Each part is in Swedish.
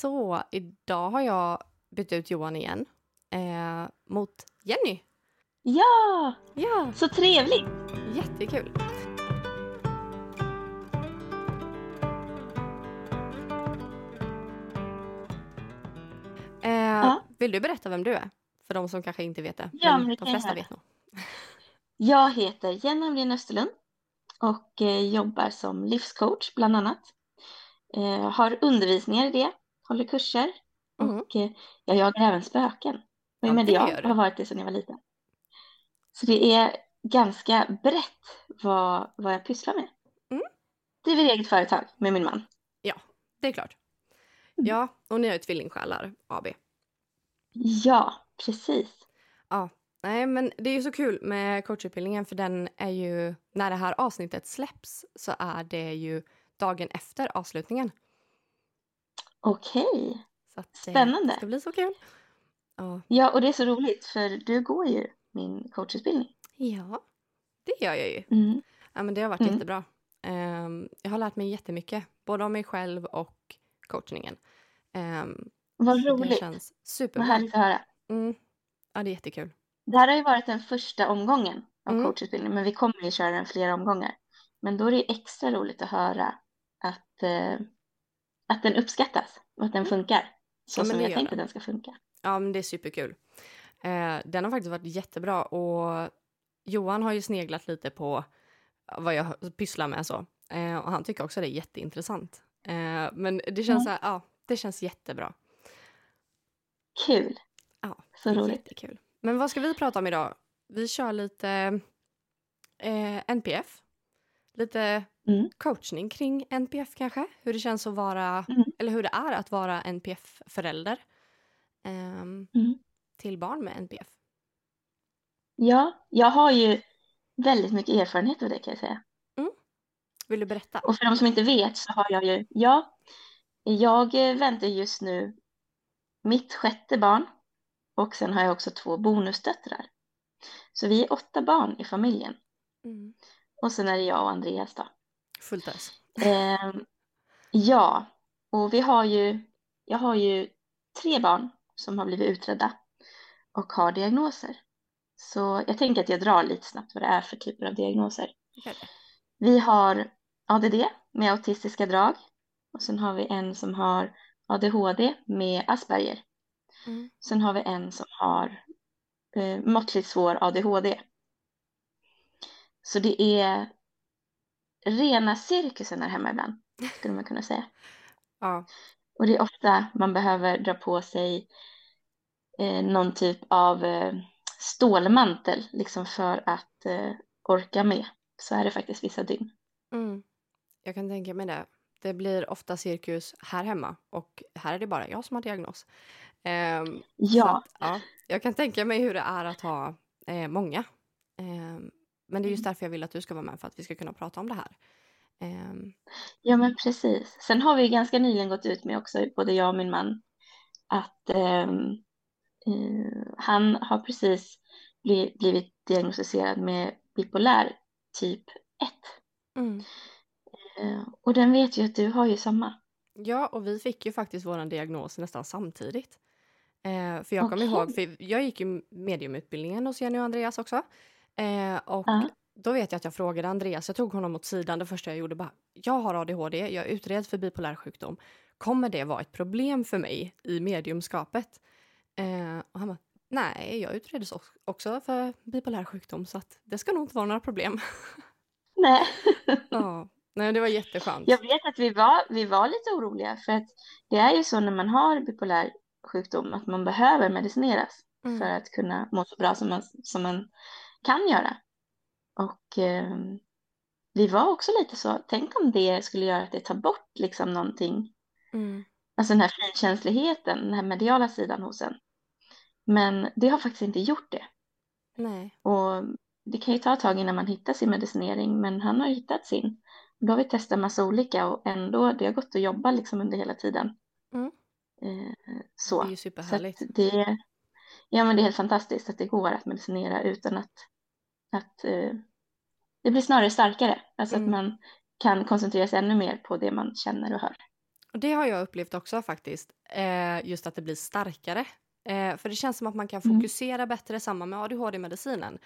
Så idag har jag bytt ut Johan igen eh, mot Jenny. Ja, Ja, så trevligt. jättekul. Eh, Ja. Vill du berätta vem du är? För de som kanske inte vet det. Ja, men det de flesta vet nog. Jag heter Jenny Hamrin Österlund och eh, jobbar som livscoach bland annat. Eh, har undervisningar i det, håller kurser Mm. och eh, jag jagar även spöken. Och Ja, är det du. har varit det sedan jag var liten. Så det är ganska brett vad, vad jag pysslar med. Mm. Driver eget företag med min man. Det är klart. Mm. Ja, och ni har ju Tvillingsjälar AB. Ja, precis. Ja, nej men det är ju så kul med coachutbildningen för den är ju, när det här avsnittet släpps så är det ju dagen efter avslutningen. Okej. Så att det Spännande. ska bli så kul. Ja, Ja, och det är så roligt för du går ju min coachutbildning. ja det gör jag ju. Mm. Ja, men det har varit Mm. jättebra. Ehm, jag har lärt mig jättemycket, både om mig själv och coachningen. Um, Vad det roligt. känns Vad superbra. härligt att höra. Mm. Ja, det är jättekul. Det här har ju varit den första omgången av Mm. coachutbildning, men vi kommer ju köra den flera omgångar. Men då är det extra roligt att höra att, eh, att den uppskattas och att den funkar så Mm. Ja, som jag gör tänkt den. att den ska funka. Ja, men det är superkul. Eh, den har faktiskt varit jättebra och Johan har ju sneglat lite på vad jag pysslar med så. Eh, och han tycker också det är jätteintressant. Eh, men det känns Mm. så här, ja, det känns jättebra. Kul, Ja, så roligt. jättekul. Men vad ska vi prata om idag? Vi kör lite eh, NPF. Lite Mm. coachning kring NPF kanske. Hur det känns att vara, Mm. eller hur det är att vara NPF-förälder. ehm, Mm. till barn med NPF. Ja, jag har ju väldigt mycket erfarenhet av det kan jag säga. Vill du berätta? Och för de som inte vet så har jag ju, ja, jag väntar just nu mitt sjätte barn och sen har jag också två bonusdöttrar. Så vi är åtta barn i familjen Mm. Och sen är det jag och Andreas då. Fullt ös. Ehm, ja, och vi har ju, jag har ju tre barn som har blivit utredda och har diagnoser. Så jag tänker att jag drar lite snabbt vad det är för typer av diagnoser. Det. Vi har ADD med autistiska drag och sen har vi en som har ADHD med Asperger. Mm. Sen har vi en som har eh, måttligt svår ADHD. Så det är rena cirkusen här hemma ibland, skulle man kunna säga. Ja, Och det är ofta man behöver dra på sig eh, någon typ av eh, stålmantel liksom för att eh, orka med. Så är det faktiskt vissa dygn. mm. jag kan tänka mig det. Det blir ofta cirkus här hemma och här är det bara jag som har diagnos. Ehm, så Ja, att, ja, jag kan tänka mig hur det är att ha eh, många. Men det är just Mm. därför jag vill att du ska vara med för att vi ska kunna prata om det här. Ehm, ja men precis. Sen har vi ganska nyligen gått ut med också, både jag och min man, att ehm, eh, han har precis bli, blivit diagnostiserad med bipolär typ 1. mm. Eh, och den vet ju att du har ju samma. Ja, och vi fick ju faktiskt vår diagnos nästan samtidigt. Eh, för jag kommer Okej. ihåg, för jag gick ju mediumutbildningen hos Jenny och Andreas också. Eh, och Ja. då vet jag att jag frågade Andreas, jag tog honom åt sidan det första jag gjorde bara, jag har ADHD, jag är utredd för bipolär sjukdom. Kommer det vara ett problem för mig i mediumskapet? Eh, och han bara, nej, jag utreddes ox- också för bipolär sjukdom så att det ska nog inte vara några problem. Nej. ja, nej, det var jätteskönt. Jag vet att vi var, vi var lite oroliga för att det är ju så när man har bipolär sjukdom att man behöver medicineras Mm. för att kunna må så bra som man, som man kan göra. Och eh, vi var också lite så, tänk om det skulle göra att det tar bort liksom någonting, Mm. alltså den här finkänsligheten, den här mediala sidan hos en. Men det har faktiskt inte gjort det. Nej. Och det kan ju ta ett tag innan man hittar sin medicinering, men han har hittat sin. Då har vi testat massa olika och ändå, det har gått att jobba liksom under hela tiden. Mm. Eh, Det så. är ju Så superhärligt. att det, ja men det är helt fantastiskt att det går att medicinera utan att, att eh, det blir snarare starkare. Alltså Mm. att man kan koncentrera sig ännu mer på det man känner och hör. Och det har jag upplevt också faktiskt. Eh, just att det blir starkare. Eh, för det känns som att man kan Mm. fokusera bättre samma med ADHD-medicinen.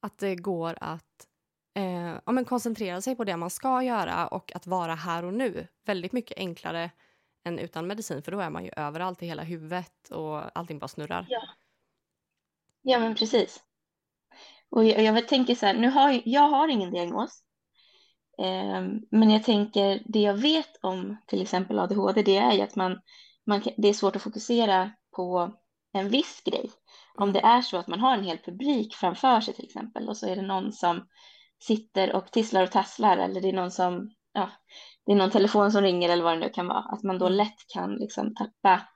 Att det går att eh, ja, men koncentrera sig på det man ska göra och att vara här och nu. Väldigt mycket enklare än utan medicin för då är man ju överallt i hela huvudet och allting bara snurrar. Ja. Ja, men precis. Och jag, jag tänker så här, nu har jag, har ingen diagnos. Ehm, men jag tänker, det jag vet om till exempel ADHD, det är ju att man, man, det är svårt att fokusera på en viss grej. Om det är så att man har en hel publik framför sig till exempel och så är det någon som sitter och tisslar och tasslar eller det är någon som, ja, det är någon telefon som ringer eller vad det nu kan vara, att man då Mm. lätt kan liksom tappa,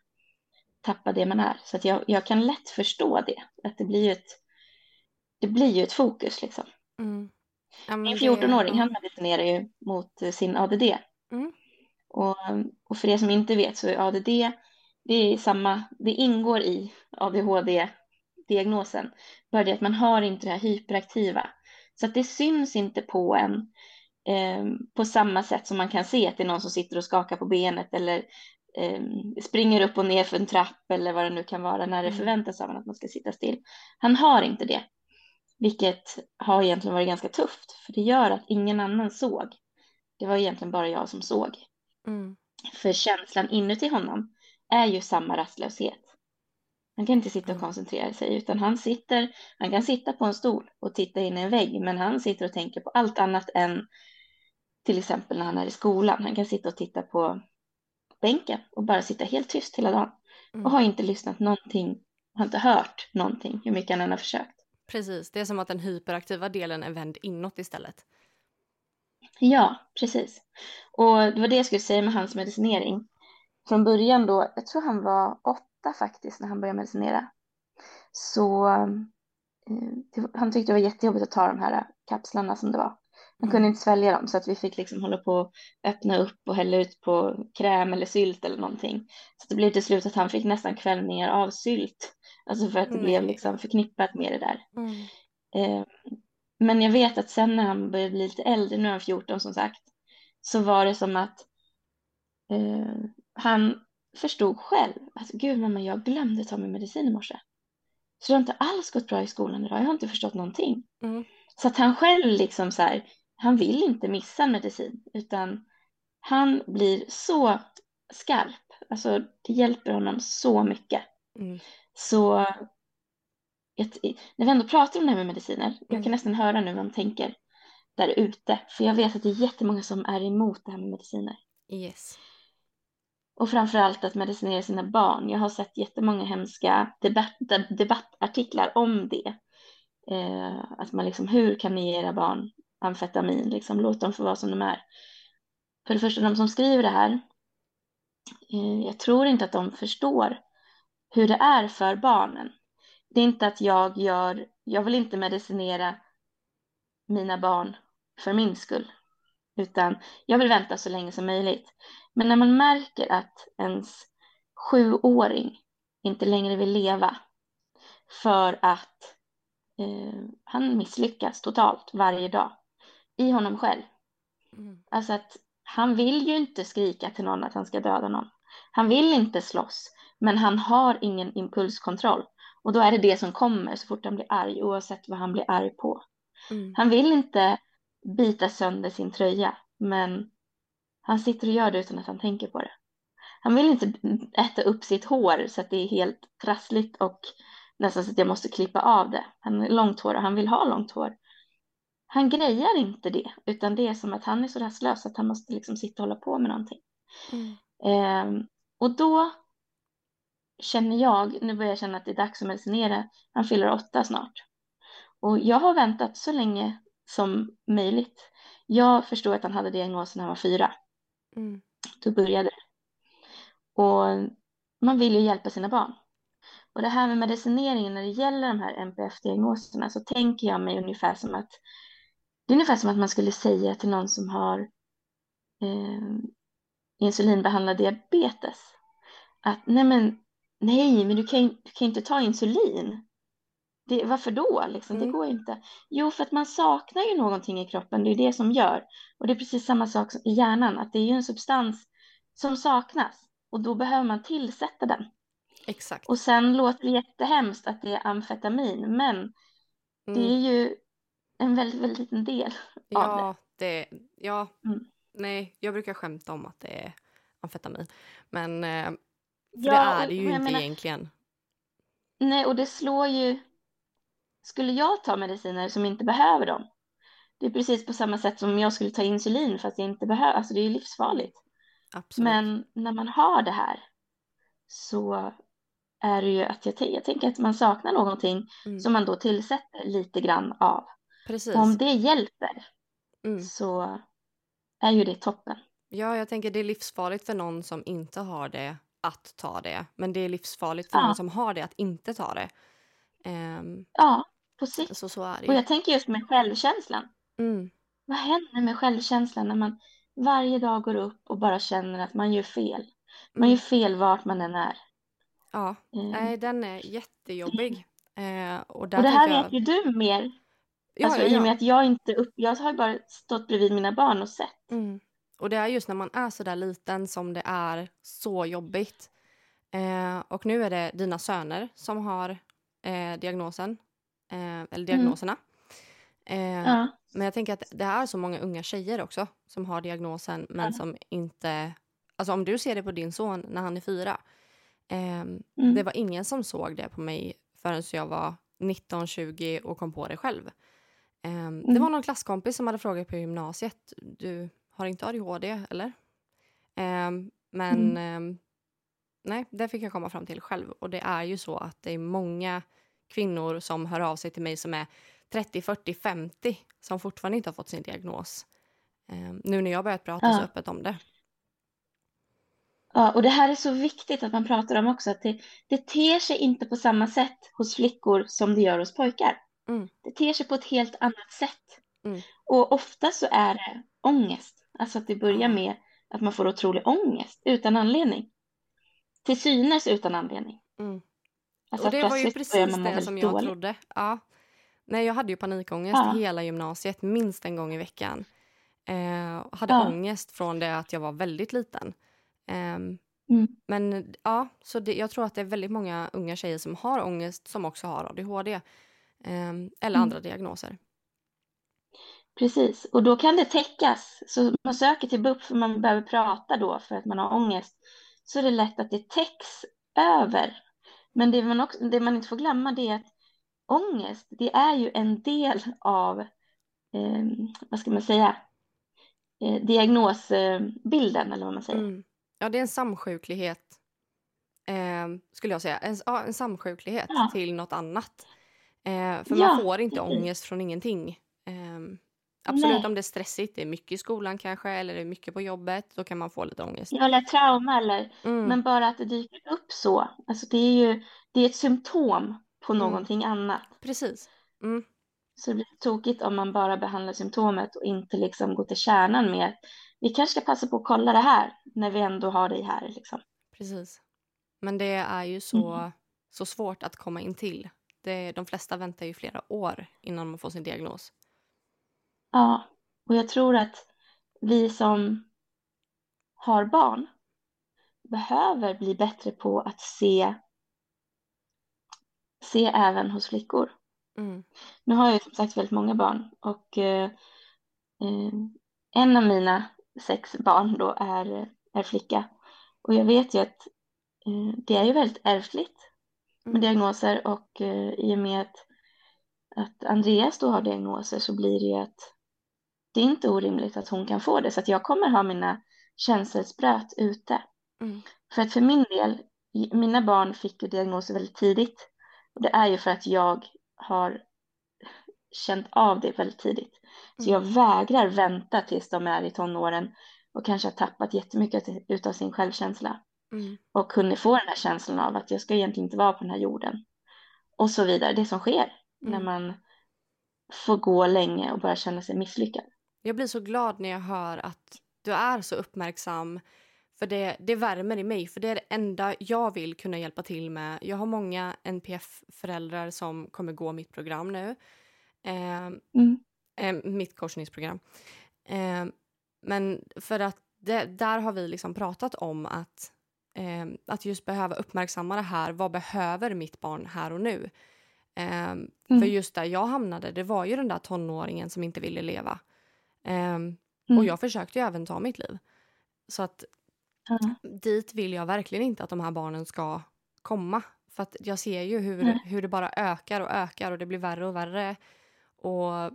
tappa det man är. Så att jag, jag kan lätt förstå det, att det blir ju ett, det blir ju ett fokus liksom. Mm. Ja, Min det- 14-åring, ja. han medicinerar ju mot sin ADD. Mm. Och, och för er som inte vet så är ADD, det är samma, det ingår i ADHD-diagnosen. Bara det att man har inte det här hyperaktiva. Så att det syns inte på en eh, på samma sätt som man kan se att det är någon som sitter och skakar på benet eller springer upp och ner för en trapp eller vad det nu kan vara när det Mm. förväntas av en att man ska sitta still. Han har inte det. Vilket har egentligen varit ganska tufft, för det gör att ingen annan såg. Det var egentligen bara jag som såg. Mm. För känslan inuti honom är ju samma rastlöshet. Han kan inte sitta och Mm. koncentrera sig, utan han sitter, han kan sitta på en stol och titta in i en vägg, men han sitter och tänker på allt annat än till exempel när han är i skolan. Han kan sitta och titta på bänken och bara sitta helt tyst hela dagen Mm. och har inte lyssnat någonting, har inte hört någonting, hur mycket han än har försökt. Precis, det är som att den hyperaktiva delen är vänd inåt istället. Ja, precis. Och det var det jag skulle säga med hans medicinering. Från början då, jag tror han var åtta faktiskt när han började medicinera. Så eh, han tyckte det var jättejobbigt att ta de här kapslarna som det var. Han kunde Mm. inte svälja dem så att vi fick liksom hålla på och öppna upp och hälla ut på kräm eller sylt eller någonting. Så det blev till slut att han fick nästan kvällningar av sylt. Alltså för att det blev Nej. liksom förknippat med det där. Mm. Eh, men jag vet att sen när han började bli lite äldre, nu är han 14 som sagt, så var det som att eh, han förstod själv att gud mamma, jag glömde ta min medicin i morse. Så det har inte alls gått bra i skolan idag, jag har inte förstått någonting. Mm. Så att han själv liksom så här, han vill inte missa en medicin, utan han blir så skarp. Alltså det hjälper honom så mycket. Mm. Så när vi ändå pratar om det här med mediciner, jag Mm. kan nästan höra nu vad de tänker där ute. För jag vet att det är jättemånga som är emot det här med mediciner. Yes. Och framförallt att medicinera sina barn. Jag har sett jättemånga hemska debatt, debattartiklar om det. Eh, att man liksom, hur kan ni ge era barn amfetamin? Liksom, låt dem få vara som de är. För det första, de som skriver det här, eh, jag tror inte att de förstår hur det är för barnen. Det är inte att jag gör, jag vill inte medicinera mina barn för min skull, utan jag vill vänta så länge som möjligt. Men när man märker att ens sjuåring inte längre vill leva för att eh, han misslyckas totalt varje dag i honom själv. Mm. Alltså att han vill ju inte skrika till någon att han ska döda någon. Han vill inte slåss, men han har ingen impulskontroll. Och då är det det som kommer så fort han blir arg, oavsett vad han blir arg på. Mm. Han vill inte bita sönder sin tröja, men han sitter och gör det utan att han tänker på det. Han vill inte äta upp sitt hår så att det är helt trassligt och nästan så att jag måste klippa av det. Han är långt hår och han vill ha långt hår. Han grejar inte det, utan det är som att han är så rastlös att han måste liksom sitta och hålla på med någonting. Mm. Ehm, och då känner jag, nu börjar jag känna att det är dags att medicinera, han fyller åtta snart. Och jag har väntat så länge som möjligt. Jag förstod att han hade diagnosen när han var fyra. Mm. Då började det. Och man vill ju hjälpa sina barn. Och det här med medicineringen när det gäller de här NPF-diagnoserna så tänker jag mig ungefär som att det är ungefär som att man skulle säga till någon som har eh, insulinbehandlad diabetes att nej men nej men du kan du kan inte ta insulin. Det, varför då? Liksom, Det Mm. går ju inte. Jo, för att man saknar ju någonting i kroppen. Det är det som gör. Och det är precis samma sak i hjärnan. Att det är ju en substans som saknas och då behöver man tillsätta den. Exakt. Och sen låter det jättehemskt att det är amfetamin, men mm. det är ju en väldigt, väldigt liten del ja, av det. det ja, mm. nej, jag brukar skämta om att det är amfetamin. Men eh, för ja, det är det ju inte menar, egentligen. Nej, och det slår ju... Skulle jag ta mediciner som inte behöver dem, det är precis på samma sätt som jag skulle ta insulin fast jag inte behöver, alltså det är ju livsfarligt. Absolut. Men när man har det här så är det ju att jag, jag tänker att man saknar någonting mm. som man då tillsätter lite grann av. Precis. Om det hjälper mm. så är ju det toppen. Ja, jag tänker det är livsfarligt för någon som inte har det att ta det. Men det är livsfarligt för ja. någon som har det att inte ta det. Um, ja, på sikt. Så, så är det. Och jag tänker just med självkänslan. Mm. Vad händer med självkänslan när man varje dag går upp och bara känner att man gör fel? Man mm. gör fel vart man än är. Ja, mm. nej, den är jättejobbig. Eh, och, och, det här jag... vet ju du mer. Ja, alltså, ja, ja. I och med att jag inte upp... Jag har bara stått bredvid mina barn och sett. Mm. Och det är just när man är så där liten som det är så jobbigt. Eh, och nu är det dina söner som har eh, diagnosen, eh, eller mm. diagnoserna. Mm. Ja. Men jag tänker att det är så många unga tjejer också som har diagnosen men ja. som inte... Alltså om du ser det på din son när han är fyra. Mm. Det var ingen som såg det på mig förrän jag var 19-20 och kom på det själv. Mm. Det var någon klasskompis som hade frågat på gymnasiet. Du har inte ADHD, eller? men nej, det fick jag komma fram till själv. Och det är ju så att det är många kvinnor som hör av sig till mig som är 30, 40, 50 som fortfarande inte har fått sin diagnos. Nu när jag börjat prata ja. så öppet om det. Ja, och det här är så viktigt att man pratar om också, att det, det ter sig inte på samma sätt hos flickor som det gör hos pojkar. Mm. Det ter sig på ett helt annat sätt. Mm. Och ofta så är det ångest, alltså att det börjar med att man får otrolig ångest utan anledning till synes utan anledning. Mm. Alltså och det var ju precis det som jag dåligt. trodde. Ja. Nej, jag hade ju panikångest ja. hela gymnasiet, minst en gång i veckan. Eh, hade ja. ångest från det att jag var väldigt liten. Eh, mm. Men ja, så det, jag tror att det är väldigt många unga tjejer som har ångest som också har ADHD. Eh, eller mm. andra diagnoser. Precis, och då kan det täckas. Så man söker till BUP för man behöver prata då för att man har ångest så är det lätt att det täcks över. Men det man, också, det man inte får glömma det är att ångest, det är ju en del av, eh, vad ska man säga, eh, diagnosbilden eller vad man säger. Mm. Ja, det är en samsjuklighet, eh, skulle jag säga. En, ja, en samsjuklighet ja. till något annat. Eh, för ja, man får inte ångest från ingenting. Ehm, Absolut Nej. om det är stressigt, det är mycket i skolan kanske eller det är mycket på jobbet, då kan man få lite ångest. Ja, eller trauma eller, mm. men bara att det dyker upp så. Alltså det är ju, det är ett symptom på mm. någonting annat. Precis. Mm. Så det blir tokigt om man bara behandlar symptomet och inte liksom går till kärnan med vi kanske ska passa på att kolla det här när vi ändå har dig här. Liksom. Precis. Men det är ju så, mm. så svårt att komma in till. Det, de flesta väntar ju flera år innan man får sin diagnos. Ja, och jag tror att vi som har barn behöver bli bättre på att se, se även hos flickor. Mm. Nu har jag som sagt väldigt många barn och eh, eh, en av mina sex barn då är, är flicka. Och jag vet ju att eh, det är ju väldigt ärftligt. Diagnoser och eh, i och med att, att Andreas då har diagnoser så blir det ju att det är inte orimligt att hon kan få det så att jag kommer ha mina känselspröt ute. Mm. För att för min del, mina barn fick ju diagnoser väldigt tidigt och det är ju för att jag har känt av det väldigt tidigt. Så jag mm. vägrar vänta tills de är i tonåren och kanske har tappat jättemycket utav sin självkänsla mm. och kunde få den här känslan av att jag ska egentligen inte vara på den här jorden och så vidare. Det som sker mm. när man får gå länge och bara känna sig misslyckad. Jag blir så glad när jag hör att du är så uppmärksam. För det, det värmer i mig, för det är det enda jag vill kunna hjälpa till med. Jag har många NPF-föräldrar som kommer gå mitt program nu. Eh, mm. eh, mitt korsningsprogram. Eh, men för att det, där har vi liksom pratat om att, eh, att just behöva uppmärksamma det här. Vad behöver mitt barn här och nu? Eh, mm. För just där jag hamnade, det var ju den där tonåringen som inte ville leva. Eh, mm. Och jag försökte ju även ta mitt liv. Så att mm. dit vill jag verkligen inte att de här barnen ska komma. För att jag ser ju hur, hur det bara ökar och ökar och det blir värre och värre. Och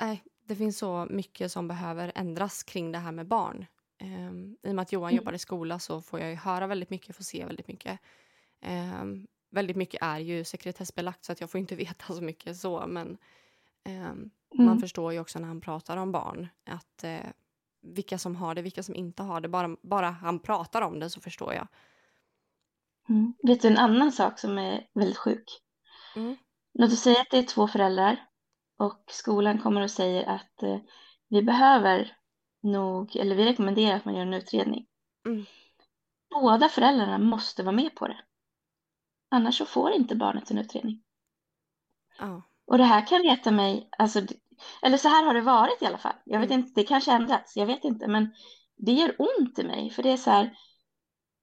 nej, det finns så mycket som behöver ändras kring det här med barn. Um, I och med att Johan mm. jobbar i skola så får jag höra väldigt mycket, får se väldigt mycket. Um, väldigt mycket är ju sekretessbelagt så att jag får inte veta så mycket så men um, mm. man förstår ju också när han pratar om barn att uh, vilka som har det, vilka som inte har det. Bara, bara han pratar om det så förstår jag. Mm. Vet du en annan sak som är väldigt sjuk? Mm. Låt oss säga att det är två föräldrar och skolan kommer och säger att uh, vi behöver nog, eller vi rekommenderar att man gör en utredning. Mm. Båda föräldrarna måste vara med på det. Annars så får inte barnet en utredning. Oh. Och det här kan reta mig, alltså, eller så här har det varit i alla fall. Jag vet mm. inte, det kanske ändrats, jag vet inte, men det gör ont i mig, för det är så här,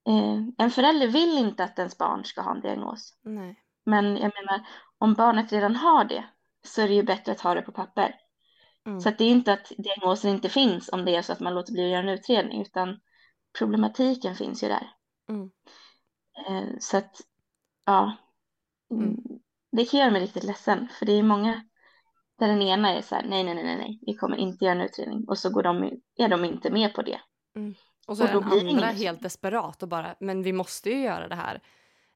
eh, en förälder vill inte att ens barn ska ha en diagnos. Nej. Men jag menar, om barnet redan har det så är det ju bättre att ha det på papper. Mm. Så det är inte att diagnosen inte finns om det är så att man låter bli att göra en utredning, utan problematiken finns ju där. Mm. Eh, så att, ja, mm. mm. det kan göra mig riktigt ledsen, för det är många där den ena är så här, nej, nej, nej, nej, vi kommer inte göra en utredning, och så går de, är de inte med på det. Mm. Och så och är den andra helt desperat och bara, men vi måste ju göra det här.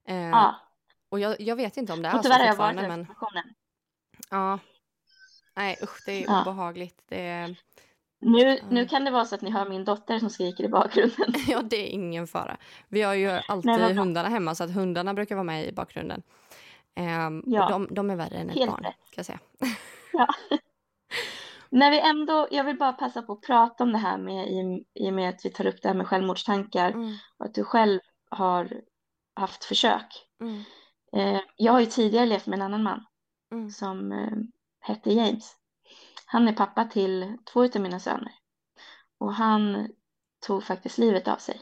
Eh, ja. Och jag, jag vet inte om det är så fortfarande, men... Ja, Nej usch, det är ja. obehagligt. Det är... Nu, nu kan det vara så att ni hör min dotter som skriker i bakgrunden. ja, det är ingen fara. Vi har ju alltid Nej, hundarna hemma så att hundarna brukar vara med i bakgrunden. Um, ja. de, de, är värre än ett Helt barn, rätt. kan jag säga. ja. När vi ändå, jag vill bara passa på att prata om det här med i, i och med att vi tar upp det här med självmordstankar mm. och att du själv har haft försök. Mm. Eh, jag har ju tidigare levt med en annan man mm. som eh, hette James. Han är pappa till två av mina söner och han tog faktiskt livet av sig.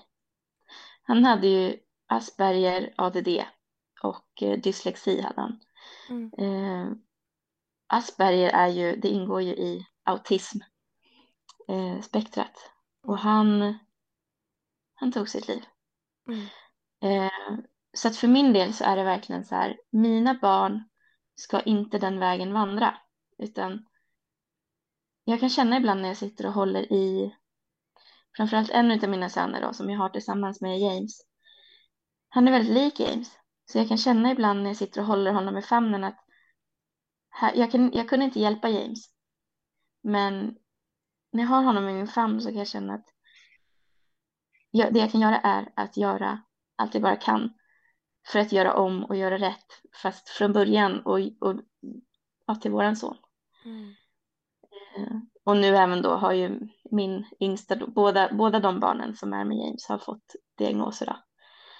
Han hade ju Asperger, ADD och eh, dyslexi hade han. Mm. Eh, Asperger är ju, det ingår ju i autismspektrat eh, och han, han tog sitt liv. Mm. Eh, så att för min del så är det verkligen så här, mina barn ska inte den vägen vandra. Utan jag kan känna ibland när jag sitter och håller i framförallt en av mina söner då, som jag har tillsammans med James. Han är väldigt lik James. Så jag kan känna ibland när jag sitter och håller honom i famnen att här, jag, kan, jag kunde inte hjälpa James. Men när jag har honom i min famn så kan jag känna att jag, det jag kan göra är att göra allt jag bara kan för att göra om och göra rätt. Fast från början och, och och till våran son. Mm. Och nu även då har ju min yngsta, båda, båda de barnen som är med James har fått diagnoser. Då.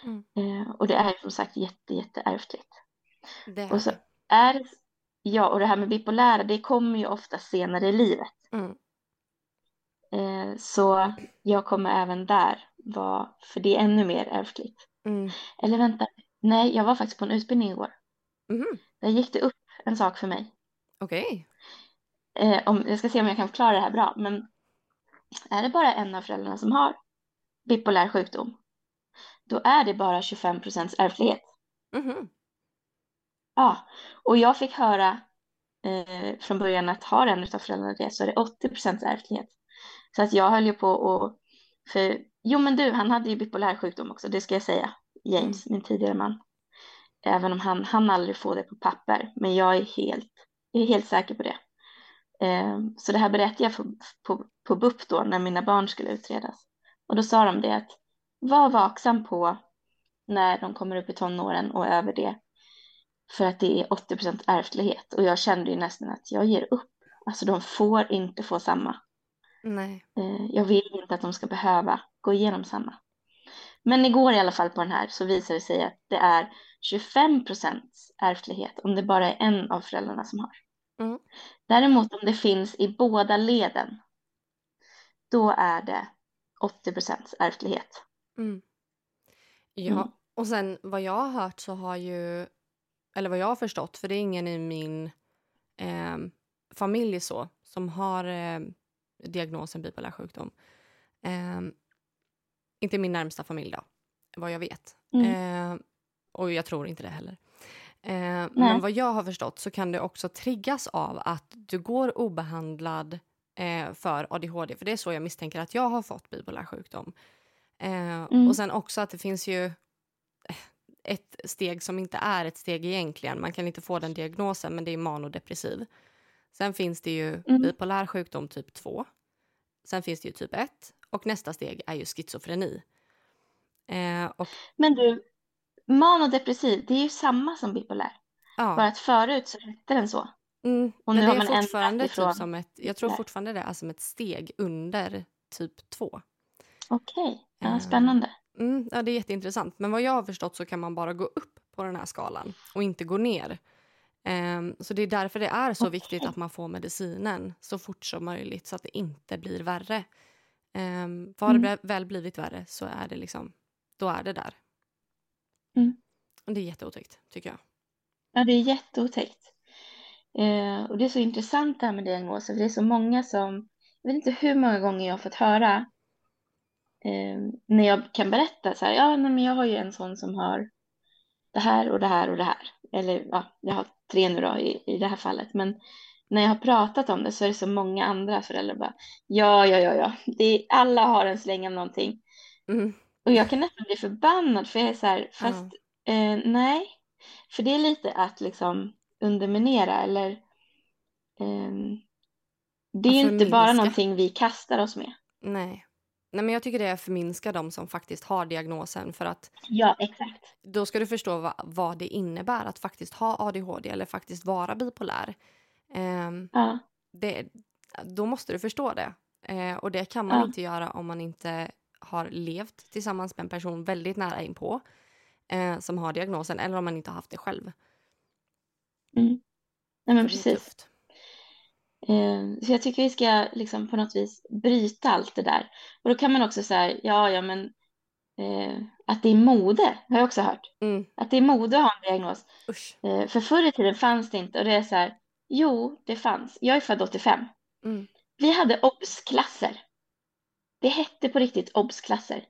Mm. Eh, och det är som sagt jätte, jätte ärftligt. Det Och så är ja, och det här med bipolära, det kommer ju ofta senare i livet. Mm. Eh, så jag kommer även där vara, för det är ännu mer ärftligt. Mm. Eller vänta, nej, jag var faktiskt på en utbildning igår. Mm. Där gick det upp en sak för mig. Okej. Okay. Eh, jag ska se om jag kan förklara det här bra, men är det bara en av föräldrarna som har bipolär sjukdom, då är det bara 25 procents ärftlighet. Mm. Ja, och jag fick höra eh, från början att har en av föräldrarna det så är det 80 procents ärftlighet. Så att jag höll ju på och, för, jo men du, han hade ju bipolär sjukdom också, det ska jag säga, James, mm. min tidigare man. Även om han, han aldrig får det på papper, men jag är helt jag är helt säker på det. Eh, så det här berättade jag på, på, på BUP då när mina barn skulle utredas. Och då sa de det att var vaksam på när de kommer upp i tonåren och över det. För att det är 80 procent ärftlighet. Och jag kände ju nästan att jag ger upp. Alltså de får inte få samma. Nej. Eh, jag vill inte att de ska behöva gå igenom samma. Men igår i alla fall på den här så visade det sig att det är 25 procents ärftlighet om det bara är en av föräldrarna som har. Mm. Däremot om det finns i båda leden, då är det 80 ärftlighet. Mm. Ja, Mm. och sen vad jag har hört så har ju, eller vad jag har förstått, för det är ingen i min eh, familj så, som har eh, diagnosen bipolär sjukdom. Eh, inte min närmsta familj då, vad jag vet. Mm. Eh, och jag tror inte det heller. Eh, men vad jag har förstått så kan det också triggas av att du går obehandlad eh, för ADHD. För det är så jag misstänker att jag har fått bipolär sjukdom. Eh, Mm. Och sen också att det finns ju eh, ett steg som inte är ett steg egentligen. Man kan inte få den diagnosen, men det är manodepressiv. Sen finns det ju Mm. bipolär sjukdom typ 2. Sen finns det ju typ 1 och nästa steg är ju schizofreni. Eh, och Men du, manodepressiv, det är ju samma som bipolär. ja, Bara att förut så hette den så. mm, och men nu det har är man ändrat fortfarande typ ifrån som ett, jag tror där. fortfarande det är som ett steg under typ 2. Okej, ja, Eh. spännande. Mm, ja, det är jätteintressant. Men vad jag har förstått så kan man bara gå upp på den här skalan och inte gå ner. Ehm, så det är därför det är så viktigt att man får medicinen så fort som möjligt så att det inte blir värre. Um, för har det Mm. väl blivit värre så är det liksom, då är det där. Mm. Och det är jätteotäckt tycker jag. Ja, det är jätteotäckt. Eh, och det är så intressant det här med diagnoser, för det är så många som, jag vet inte hur många gånger jag har fått höra eh, när jag kan berätta så här, ja, men jag har ju en sån som har det här och det här och det här. Eller ja, jag har tre nu då i, i det här fallet, men när jag har pratat om det så är det så många andra föräldrar bara, ja, ja, ja, ja, det är, alla har en släng av någonting. Mm. Och jag kan nästan bli förbannad för jag är så här, fast eh, nej, för det är lite att liksom underminera eller ehm, det är inte bara någonting vi kastar oss med. Nej. Nej, men jag tycker det är att förminska de som faktiskt har diagnosen för att Ja, exakt. då ska du förstå vad, vad det innebär att faktiskt ha ADHD eller faktiskt vara bipolär. Ehm, Ja, det, då måste du förstå det. Eh, och det kan man Ja. inte göra om man inte har levt tillsammans med en person väldigt nära inpå eh, som har diagnosen eller om man inte har haft det själv. mm. nej men precis. Eh, så jag tycker vi ska liksom på något vis bryta allt det där. Och då kan man också säga, ja, ja, men eh, att det är mode, har jag också hört. Mm, Att det är mode att ha en diagnos. Eh, för förr i tiden fanns det inte och det är så här, jo, det fanns. Jag är född 85. Mm, Vi hade obsklasser. Det hette på riktigt obsklasser.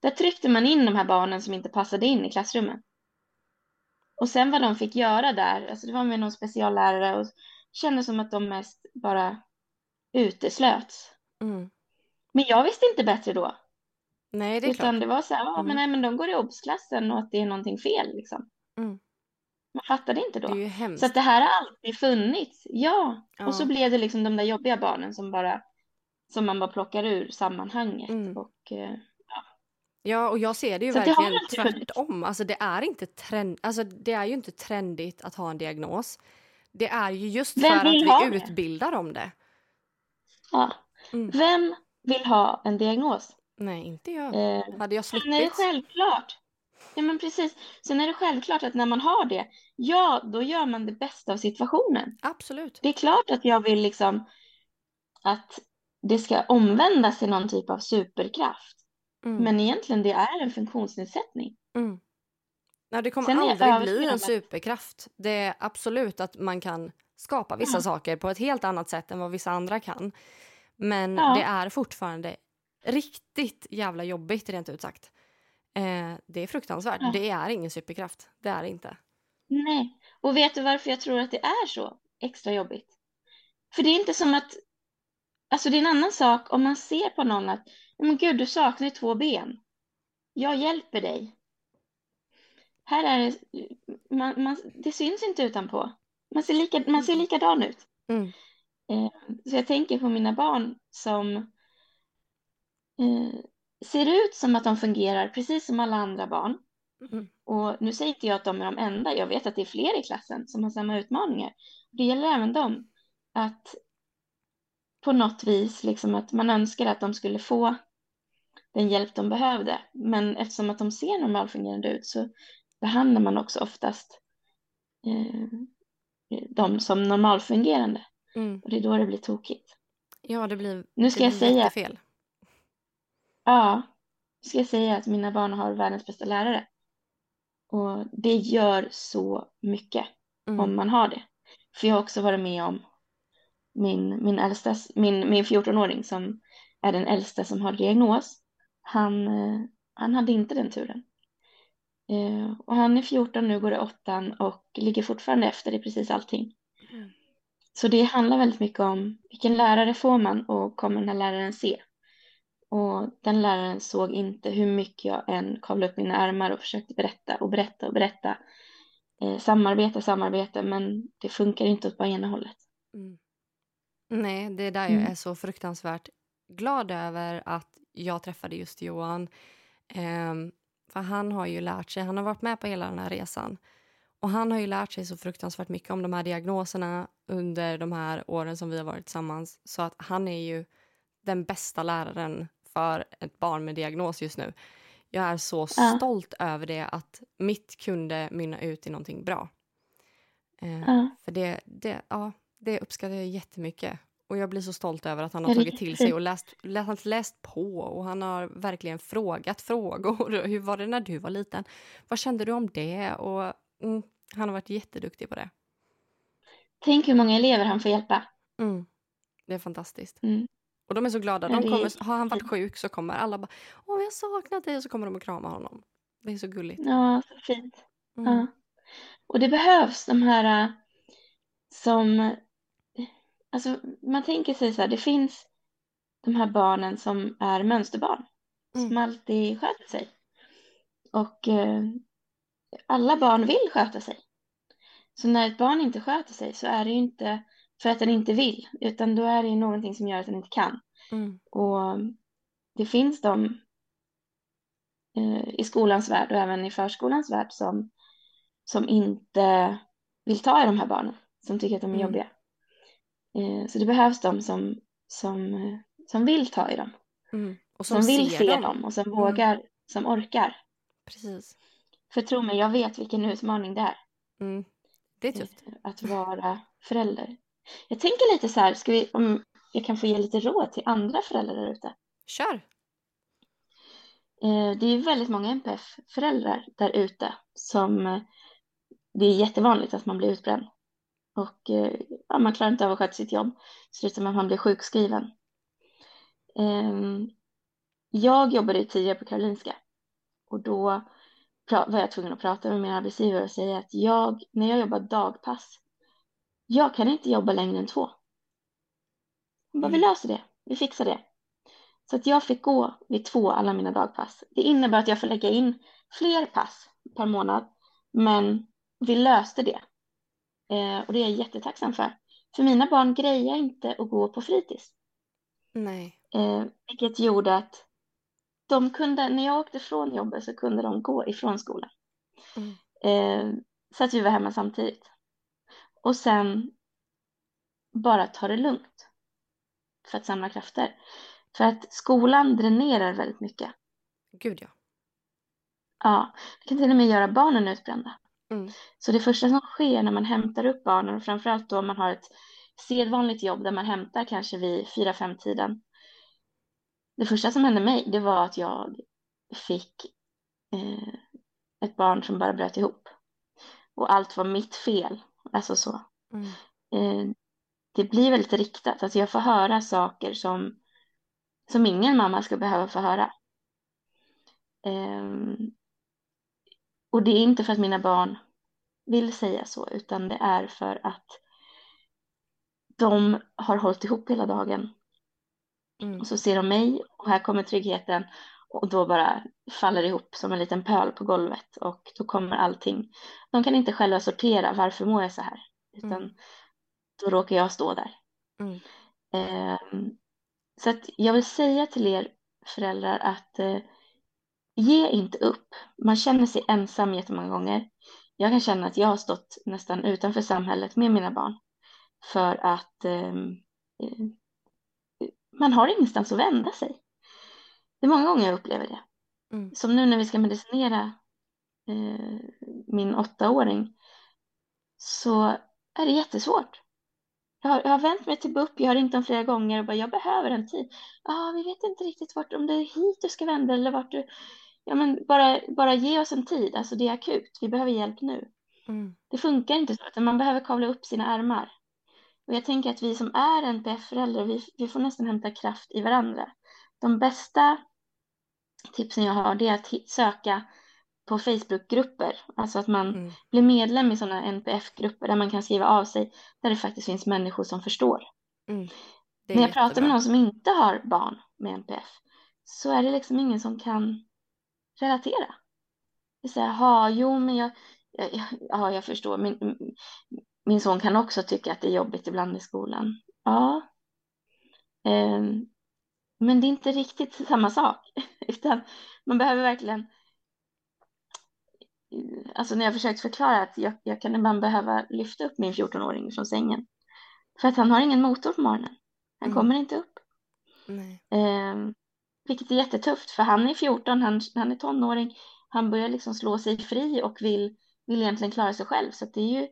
Där tryckte man in de här barnen som inte passade in i klassrummen. Och sen vad de fick göra där, alltså det var med någon speciallärare och kändes som att de mest bara uteslöts. mm. Men jag visste inte bättre då. Nej, det är utan klart. det var så här, ja, Mm. men, nej, men de går i obsklassen och att det är någonting fel liksom. Mm. Man fattade inte Det är då. Så att det här har alltid funnits. Ja. Ja. Och så blev det liksom de där jobbiga barnen som bara som man bara plockar ur sammanhanget. Mm. Och, eh, Ja, och jag ser det ju Så det verkligen funnits. tvärtom. Alltså det är inte trend, alltså det är ju inte trendigt att ha en diagnos. Det är ju just Vem för att vi det? utbildar om det. ja. Mm. Vem vill ha en diagnos? Nej, inte jag. Eh, Hade jag det sluppit? självklart. Ja men precis. Sen är det självklart att när man har det, ja då gör man det bästa av situationen. Absolut. Det är klart att jag vill liksom att det ska omvändas till någon typ av superkraft. Mm. Men egentligen det är en funktionsnedsättning. Mm. Nej, det kommer Sen aldrig bli en superkraft. Det är absolut att man kan skapa vissa Ja. saker på ett helt annat sätt än vad vissa andra kan. Men Ja. det är fortfarande riktigt jävla jobbigt rent ut sagt. Eh, det är fruktansvärt. Ja. Det är ingen superkraft. Det är det inte. Nej, och vet du varför jag tror att det är så extra jobbigt? För det är inte som att, alltså det är en annan sak om man ser på någon att, men gud du saknar två ben. Jag hjälper dig. Här är det, man, man, det syns inte utanpå. Man ser, lika, man ser likadan ut. Mm. Eh, så jag tänker på mina barn som eh, ser ut som att de fungerar precis som alla andra barn. Mm. Och nu säger inte jag att de är de enda, jag vet att det är fler i klassen som har samma utmaningar. Det gäller även dem. Att på något vis, liksom att man önskar att de skulle få den hjälp de behövde. Men eftersom att de ser normalfungerande ut så behandlar man också oftast eh, dem som normalfungerande. Mm. Och det är då det blir tokigt. Ja, det blir, Nu ska det jag blir säga- jättefel. ja, ska jag säga att mina barn har världens bästa lärare. Och det gör så mycket Mm. om man har det. För jag har också varit med om min, min, äldsta, min, min 14-åring som är den äldsta som har diagnos. Han, eh, han hade inte den turen. Eh, och han är 14 nu, går i åttan och ligger fortfarande efter i precis allting. Mm. Så det handlar väldigt mycket om vilken lärare får man och kommer den här läraren se? Och den läraren såg inte hur mycket jag än kavlade upp mina armar och försökte berätta och berätta och berätta. Eh, samarbeta, samarbeta, men det funkar inte åt bara ena hållet. Mm. Nej, det är där jag Mm. är så fruktansvärt glad över att jag träffade just Johan. Ehm, för han har ju lärt sig, han har varit med på hela den här resan. Och han har ju lärt sig så fruktansvärt mycket om de här diagnoserna under de här åren som vi har varit tillsammans. Så att han är ju den bästa läraren för ett barn med diagnos just nu. Jag är så Ja. stolt över det, att mitt kunde mynna ut i någonting bra. Eh, Ja. För det, det, ja, det uppskattar jag jättemycket. Och jag blir så stolt över att han har är tagit till sig och läst, läst, läst på. Och han har verkligen frågat frågor. Hur var det när du var liten? Vad kände du om det? Och mm, han har varit jätteduktig på det. Tänk hur många elever han får hjälpa. Mm. Det är fantastiskt. Mm. Och de är så glada. De kommer, har han varit sjuk så kommer alla bara Åh, jag saknat dig. Och så kommer de och kramar honom. Det är så gulligt. Ja, så fint. Mm. Ja. Och det behövs de här äh, som, alltså man tänker sig så här, det finns de här barnen som är mönsterbarn, som Mm. alltid sköter sig. Och eh, alla barn vill sköta sig. Så när ett barn inte sköter sig så är det ju inte för att den inte vill, utan då är det ju någonting som gör att den inte kan. Mm. Och det finns de eh, i skolans värld och även i förskolans värld som, som inte vill ta i de här barnen, som tycker att de är Mm. jobbiga. Eh, så det behövs de som, som, eh, som vill ta i dem, Mm. Och som, som, vill se dem. dem. och som Mm. vågar, som orkar. Precis. För tro mig, jag vet vilken utmaning det är Mm. Det är tufft. eh, att vara förälder. Jag tänker lite så här, ska vi, om jag kan få ge lite råd till andra föräldrar där ute. Kör! Det är väldigt många NPF-föräldrar där ute som det är jättevanligt att man blir utbränd. Och eh, ja, man klarar inte av att sköta sitt jobb. Slutar med att man blir sjukskriven. Ehm, Jag jobbade tidigare på Karolinska. Och då var jag tvungen att prata med min arbetsgivare och säga att jag, när jag jobbar dagpass, jag kan inte jobba längre än två. Hon bara, vi Mm. löser det. Vi fixar det. Så att jag fick gå vid två alla mina dagpass. Det innebär att jag får lägga in fler pass per månad. Men vi löste det. Eh, och det är jag jättetacksam för. För mina barn grejer inte att gå på fritids. Nej. Eh, vilket gjorde att de kunde, när jag åkte från jobbet så kunde de gå ifrån skolan. Mm. Eh, så att vi var hemma samtidigt. Och sen bara ta det lugnt. För att samla krafter. För att skolan dränerar väldigt mycket. Gud, ja. Ja, det kan till och med göra barnen utbrända. Mm. Så det första som sker när man hämtar upp barnen, och framförallt då om man har ett sedvanligt jobb där man hämtar kanske vid fyra fem tiden Det första som hände mig, det var att jag fick eh, ett barn som bara bröt ihop. Och allt var mitt fel, alltså så. Mm. Eh, det blir väldigt riktat, alltså jag får höra saker som, som ingen mamma ska behöva få höra. Ehm, och det är inte för att mina barn vill säga så, utan det är för att de har hållit ihop hela dagen. Mm. Och så ser de mig och här kommer tryggheten och då bara faller ihop som en liten pöl på golvet och då kommer allting. De kan inte själva sortera varför mår jag så här, utan Mm. då råkar jag stå där. Mm. Ehm, så att jag vill säga till er föräldrar att eh, ge inte upp. Man känner sig ensam jättemånga gånger. Jag kan känna att jag har stått nästan utanför samhället med mina barn för att ehm, eh, man har ingenstans att vända sig. Det är många gånger jag upplever det. Mm. Som nu när vi ska medicinera eh, min åttaåring så är det jättesvårt. jag har, jag har vänt mig till BUP, jag har ringt dem flera gånger och bara, jag behöver en tid. Ja, ah, vi vet inte riktigt vart, om det är hit du ska vända eller vart du... Ja, men bara, bara ge oss en tid, alltså det är akut, vi behöver hjälp nu. Mm. Det funkar inte så, utan man behöver kavla upp sina ärmar. Och jag tänker att vi som är NPF-föräldrar, vi, vi får nästan hämta kraft i varandra. De bästa tipsen jag har, det är att söka på Facebookgrupper, alltså att man Mm. blir medlem i sådana NPF-grupper där man kan skriva av sig, där det faktiskt finns människor som förstår. Mm. När jag pratar med någon som inte har barn med NPF så är det liksom ingen som kan relatera. Så här, "Ja, jo men jag, jag, ja, jag förstår, min, min son kan också tycka att det är jobbigt ibland i skolan. Ja, Ehm, men det är inte riktigt samma sak, utan man behöver verkligen Alltså när jag försökt förklara att jag, jag kan ibland behöva lyfta upp min 14-åring från sängen. För att han har ingen motor på morgonen. Han Mm. kommer inte upp. Nej. Vilket är jättetufft för han är 14, han, han är tonåring. Han börjar liksom slå sig fri och vill, vill egentligen klara sig själv. Så det är ju,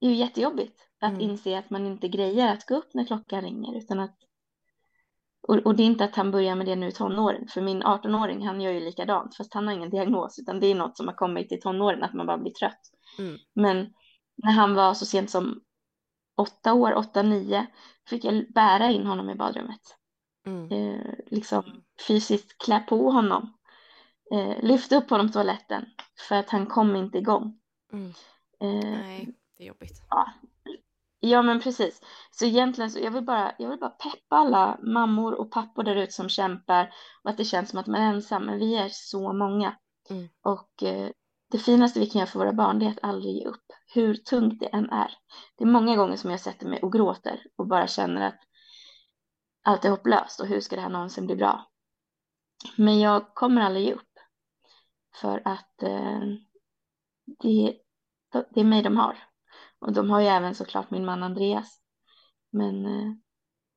det är ju jättejobbigt att Mm. inse att man inte grejer att gå upp när klockan ringer. Utan att, och, och det är inte att han börjar med det nu i tonåren. För min 18-åring han gör ju likadant fast han har ingen diagnos. Utan det är något som har kommit i tonåren att man bara blir trött. Mm. Men när han var så sent som åtta år, åtta, nio, fick jag bära in honom i badrummet. Mm. Eh, liksom fysiskt klä på honom. Eh, lyfta upp honom på toaletten. För att han kom inte igång. Mm. Eh, Nej, det är jobbigt. ja men precis. Så egentligen så jag vill bara, jag vill bara peppa alla mammor och pappor där ute som kämpar. Och att det känns som att man är ensam. Men vi är så många. Mm. Och eh, det finaste vi kan göra för våra barn det är att aldrig ge upp. Hur tungt det än är. Det är många gånger som jag sätter mig och gråter och bara känner att allt är hopplöst och hur ska det här någonsin bli bra? Men jag kommer aldrig ge upp. För att eh, det, det är mig de har. Och de har ju även såklart min man Andreas. Men eh,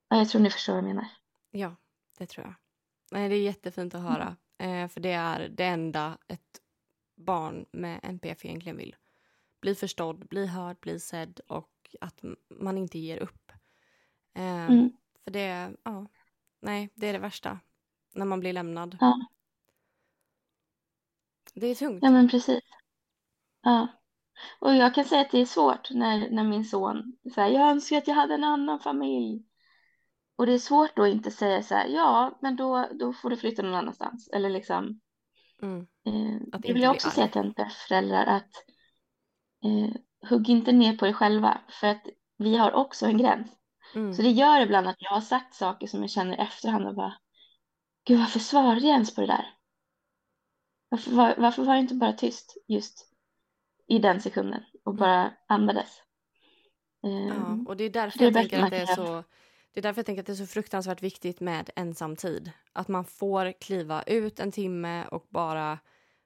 ja, jag tror ni förstår vad jag menar. Ja, det tror jag. Nej, det är jättefint att höra. Eh, för det är det enda ett barn med NPF egentligen vill. Bli förstådd, bli hörd, bli sedd och att man inte ger upp. Eh, Mm. För det, ja, nej, det är det värsta. När man blir lämnad. Ja. Det är tungt. Ja, men precis. Ja. Och jag kan säga att det är svårt när, när min son säger jag önskar att jag hade en annan familj. Och det är svårt då att inte säga så här, ja, men då, då får du flytta någon annanstans. Eller liksom, Mm. eh, Att det vill jag också säga till NPF-föräldrar att eh, hugg inte ner på er själva. För att vi har också en gräns. Mm. Så det gör ibland att jag har sagt saker som jag känner i efterhand och bara, gud varför svarade jag ens på det där? Varför var, varför var jag inte bara tyst just i den sekunden och Mm. bara andades? Ja, Ehm, och det är därför det är jag tänker att det är så det är därför jag tänker att det är så fruktansvärt viktigt med ensamtid. Att man får kliva ut en timme och bara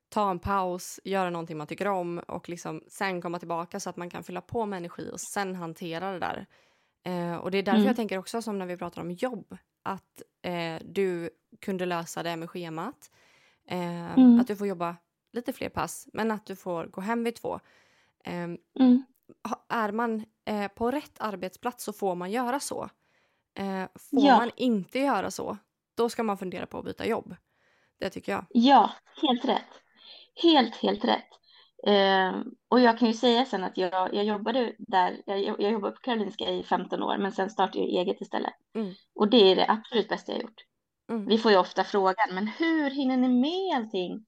ta en paus, göra någonting man tycker om och liksom sen komma tillbaka så att man kan fylla på med energi och sen hantera det där. Eh, och det är därför Mm. jag tänker också som när vi pratar om jobb, att eh, du kunde lösa det med schemat. Eh, Mm. Att du får jobba lite fler pass, men att du får gå hem vid två. Eh, mm, är man eh, på rätt arbetsplats så får man göra så. Eh, får Ja. man inte göra så, då ska man fundera på att byta jobb. Det tycker jag. ja, helt rätt. Helt, helt rätt. Ehm, och jag kan ju säga sen att jag, jag jobbade där, jag, jag jobbade på Karolinska i 15 år, men sen startade jag eget istället. Mm. Och det är det absolut bästa jag gjort. Mm. Vi får ju ofta frågan, men hur hinner ni med allting?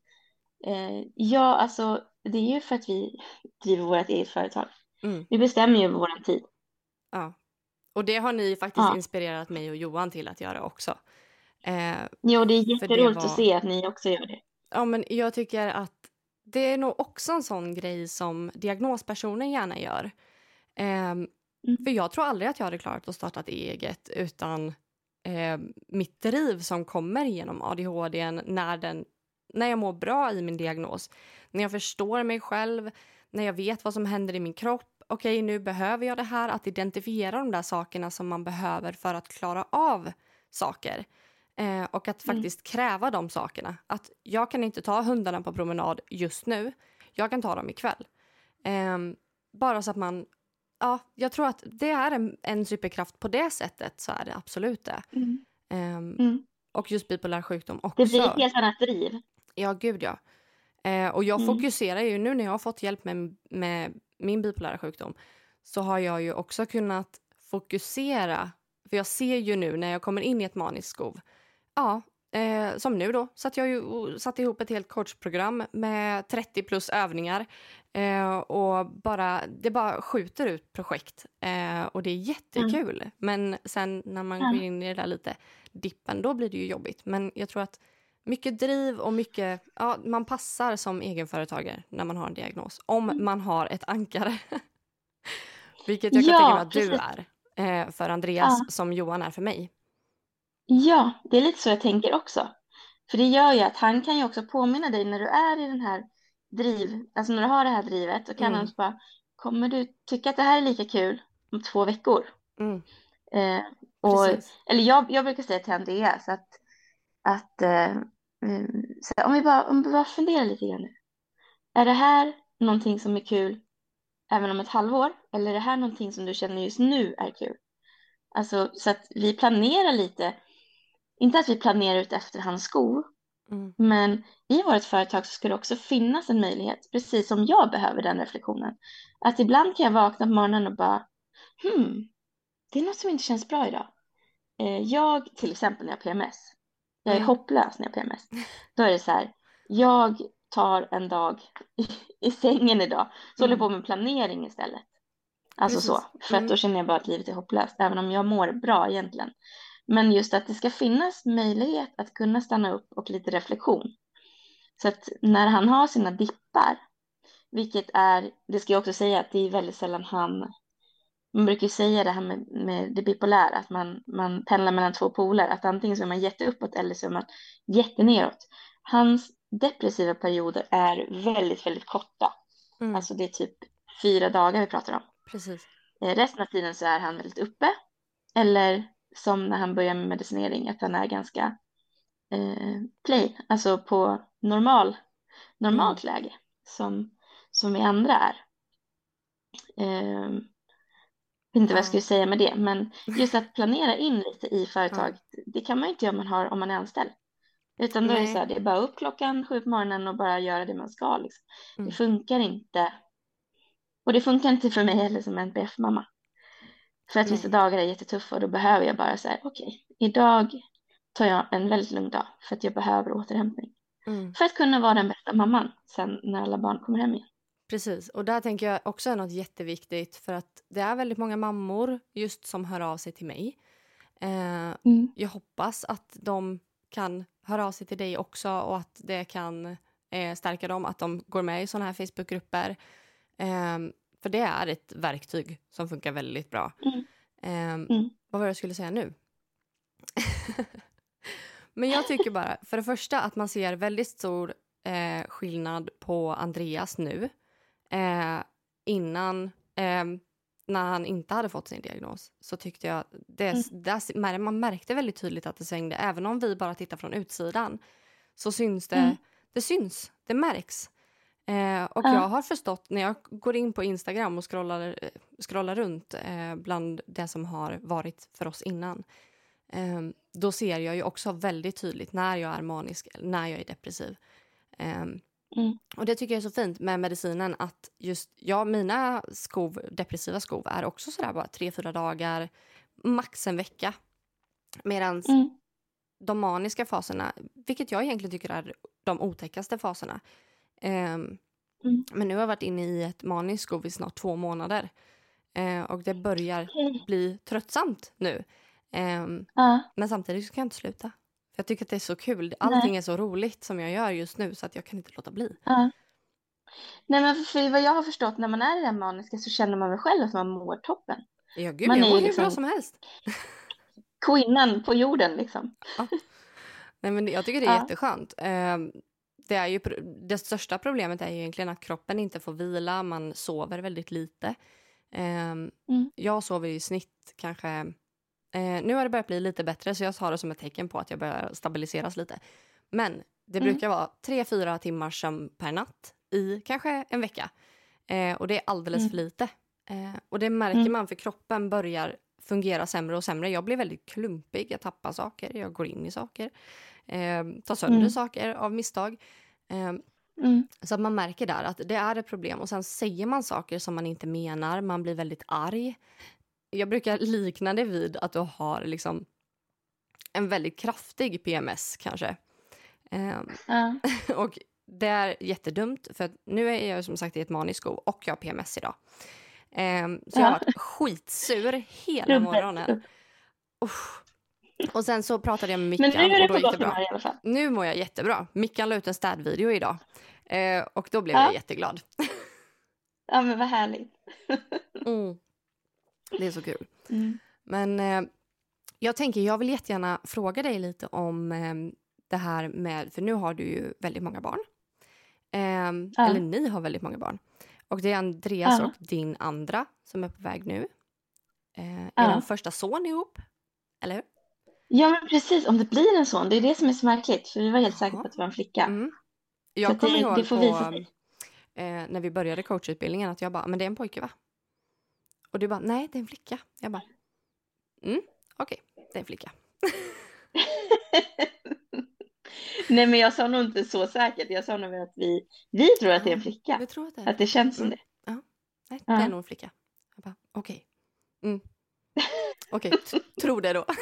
Eh, ja, alltså det är ju för att vi driver vårt eget företag. Mm. Vi bestämmer ju vår tid. Ja. Och det har ni faktiskt Ja. inspirerat mig och Johan till att göra också. Eh, Jo, det är För det jätteroligt var- att se att ni också gör det. ja, men jag tycker att det är nog också en sån grej som diagnospersonen gärna gör. Eh, För jag tror aldrig att jag hade klarat att starta eget utan eh, mitt driv som kommer genom ADHD när, den, när jag mår bra i min diagnos. När jag förstår mig själv, när jag vet vad som händer i min kropp. Okej, nu behöver jag det här. Att identifiera de där sakerna som man behöver för att klara av saker. Eh, och att Mm. faktiskt kräva de sakerna. Att jag kan inte ta hundarna på promenad just nu. Jag kan ta dem ikväll. Eh, bara så att man ja, jag tror att det är en, en superkraft på det sättet så är det absolut det. Mm. Ehm, Mm. och just bipolär sjukdom också. Det blir ett helt annat driv. Ja, gud ja. Eh, och jag Mm. fokuserar ju nu när jag har fått hjälp med, med min bipolära sjukdom så har jag ju också kunnat fokusera. För jag ser ju nu när jag kommer in i ett maniskt skov. Ja, eh, som nu då satt jag ju och satte ihop ett helt coachprogram med 30 plus övningar. Eh, och bara, det bara skjuter ut projekt. Eh, och det är jättekul. Men sen när man Ja. går in i det där lite dippen, då blir det ju jobbigt. Men jag tror att mycket driv och mycket... Ja, man passar som egenföretagare när man har en diagnos. Om Mm. man har ett ankare. Vilket jag kan Ja, tänka mig att du precis. är eh, för Andreas, Ja. som Johan är för mig. Ja, det är lite så jag tänker också. För det gör ju att han kan ju också påminna dig när du är i den här driv, alltså när du har det här drivet, så kan Mm. han så bara, kommer du tycka att det här är lika kul om två veckor? Mm, Eh, och, precis. eller jag, jag brukar säga till Andreas att, att eh, mm, så om, vi bara, om vi bara funderar lite grann nu. Är det här någonting som är kul även om ett halvår? Eller är det här någonting som du känner just nu är kul? Alltså så att vi planerar lite, inte att vi planerar ut efter hans skor, Mm, men i vårt företag så ska det också finnas en möjlighet, precis som jag behöver den reflektionen. Att ibland kan jag vakna på morgonen och bara, hmm, det är något som inte känns bra idag. Eh, Jag, till exempel när jag har PMS, jag är Mm. hopplös när jag har PMS. Då är det så här, jag tar en dag i, sängen idag, så håller jag på med planering istället. Alltså Precis. så, för att Mm. då känner jag bara att livet är hopplöst, även om jag mår bra egentligen. Men just att det ska finnas möjlighet att kunna stanna upp och lite reflektion. Så att när han har sina dippar, vilket är, det ska jag också säga att det är väldigt sällan han, man brukar ju säga det här med, med det bipolära, att man, man pendlar mellan två poler, att antingen så är man jätteuppåt eller så är man jätteneråt. Hans depressiva perioder är väldigt, väldigt korta. mm, Alltså det är typ fyra dagar vi pratar om. precis. Eh, Resten av tiden så är han väldigt uppe. Eller som när han börjar med medicinering, att han är ganska eh, plain, alltså på normal, normalt läge som, som vi andra är. Eh, vet inte vad jag Ja. skulle säga med det, men just att planera in lite i företaget, det kan man ju inte göra om man, har, om man är anställd. Utan då är det så här, det är bara upp klockan sju på morgonen och bara göra det man ska. Liksom. Mm. Det funkar inte. Och det funkar inte för mig heller som NPF-mamma. För att Nej. vissa dagar är jättetuffa och då behöver jag bara säga okej, idag tar jag en väldigt lugn dag för att jag behöver återhämtning. Mm. För att kunna vara den bästa mamman sen när alla barn kommer hem igen. Precis, och där tänker jag också är något jätteviktigt för att det är väldigt många mammor just som hör av sig till mig. Eh, jag hoppas att de kan höra av sig till dig också och att det kan eh, stärka dem, att de går med i sådana här Facebookgrupper. Eh, för det är ett verktyg som funkar väldigt bra. Mm. Eh, Mm. Vad var det jag skulle säga nu? Men jag tycker bara, för det första att man ser väldigt stor eh, skillnad på Andreas nu eh, innan, eh, när han inte hade fått sin diagnos så tyckte jag det, Mm. där, man märkte väldigt tydligt att det svängde. Även om vi bara tittar från utsidan så syns det, Mm. det syns, det märks. Eh, och Ja. jag har förstått när jag går in på Instagram och scrollar, eh, scrollar runt eh, bland det som har varit för oss innan. Eh, då ser jag ju också väldigt tydligt när jag är manisk, när jag är depressiv. Eh, Mm. och det tycker jag är så fint med medicinen att just, ja mina skov, depressiva skov är också sådär bara tre, fyra dagar, max en vecka. Medan Mm. de maniska faserna, vilket jag egentligen tycker är de otäckaste faserna. Ehm, Mm. Men nu har jag varit inne i ett maniskt skov i snart två månader. Eh, och det börjar bli tröttsamt nu. Ehm, Ja. men samtidigt så kan jag inte sluta. För jag tycker att det är så kul. Allting är så roligt som jag gör just nu så att jag kan inte låta bli. Ja. Nej men för vad jag har förstått när man är i det maniska så känner man väl själv att man mår toppen. Ja, gud, Man jag mår hur bra liksom- som helst. Kvinnan på jorden liksom. Nej, men jag tycker det är Ja. jätteskönt. Det, är ju, det största problemet är ju egentligen att kroppen inte får vila. Man sover väldigt lite. Ehm, Mm. Jag sover i snitt kanske... Eh, nu har det börjat bli lite bättre så jag tar det som ett tecken på att jag börjar stabiliseras lite. Men det Mm. brukar vara tre, fyra timmar sömn per natt i kanske en vecka. Eh, och det är alldeles Mm. för lite. Eh, och det märker Mm. man för kroppen börjar fungera sämre och sämre. Jag blir väldigt klumpig, jag tappar saker, jag går in i saker, eh, tar sönder Mm. saker av misstag. Eh, Mm. så att man märker där att det är ett problem och sen säger man saker som man inte menar, man blir väldigt arg. Jag brukar likna det vid att du har liksom en väldigt kraftig PMS kanske. Eh, Ja. och det är jättedumt för att nu är jag som sagt i ett manisko och jag har PMS idag. Ehm, så jag har varit skitsur hela morgonen. Usch. Och sen så pratade jag med Men Mickan nu är då på det gott humör i alla fall. Nu mår jag jättebra. Mickan la ut en städvideo idag. Eh, och då blev Ja. jag jätteglad. Ja, men vad härligt. Mm. Det är så kul. Mm. Men eh, jag tänker, jag vill jättegärna fråga dig lite om eh, det här med, för nu har du ju väldigt många barn. Eh, Ja. Eller ni har väldigt många barn. Och det är Andreas Ja. och din andra som är på väg nu. Eh, är Ja. den första son ihop? Eller hur? Ja, men precis. Om det blir en son, det är det som är så märkligt. För vi var helt säkra på att det var en flicka. Mm. Så Jag kommer ihåg det får på, eh, när vi började coachutbildningen att jag bara, men det är en pojke va? Och du bara, nej det är en flicka. Jag bara, mm, okej, det är en flicka. Nej, men jag sa nog inte så säkert. Jag sa nog att vi, vi tror att det är en flicka. Jag tror att det är Att det känns som det. Nej, det Ja. är nog en flicka. Jag bara, okej. Mm. Okej, t- tro det då.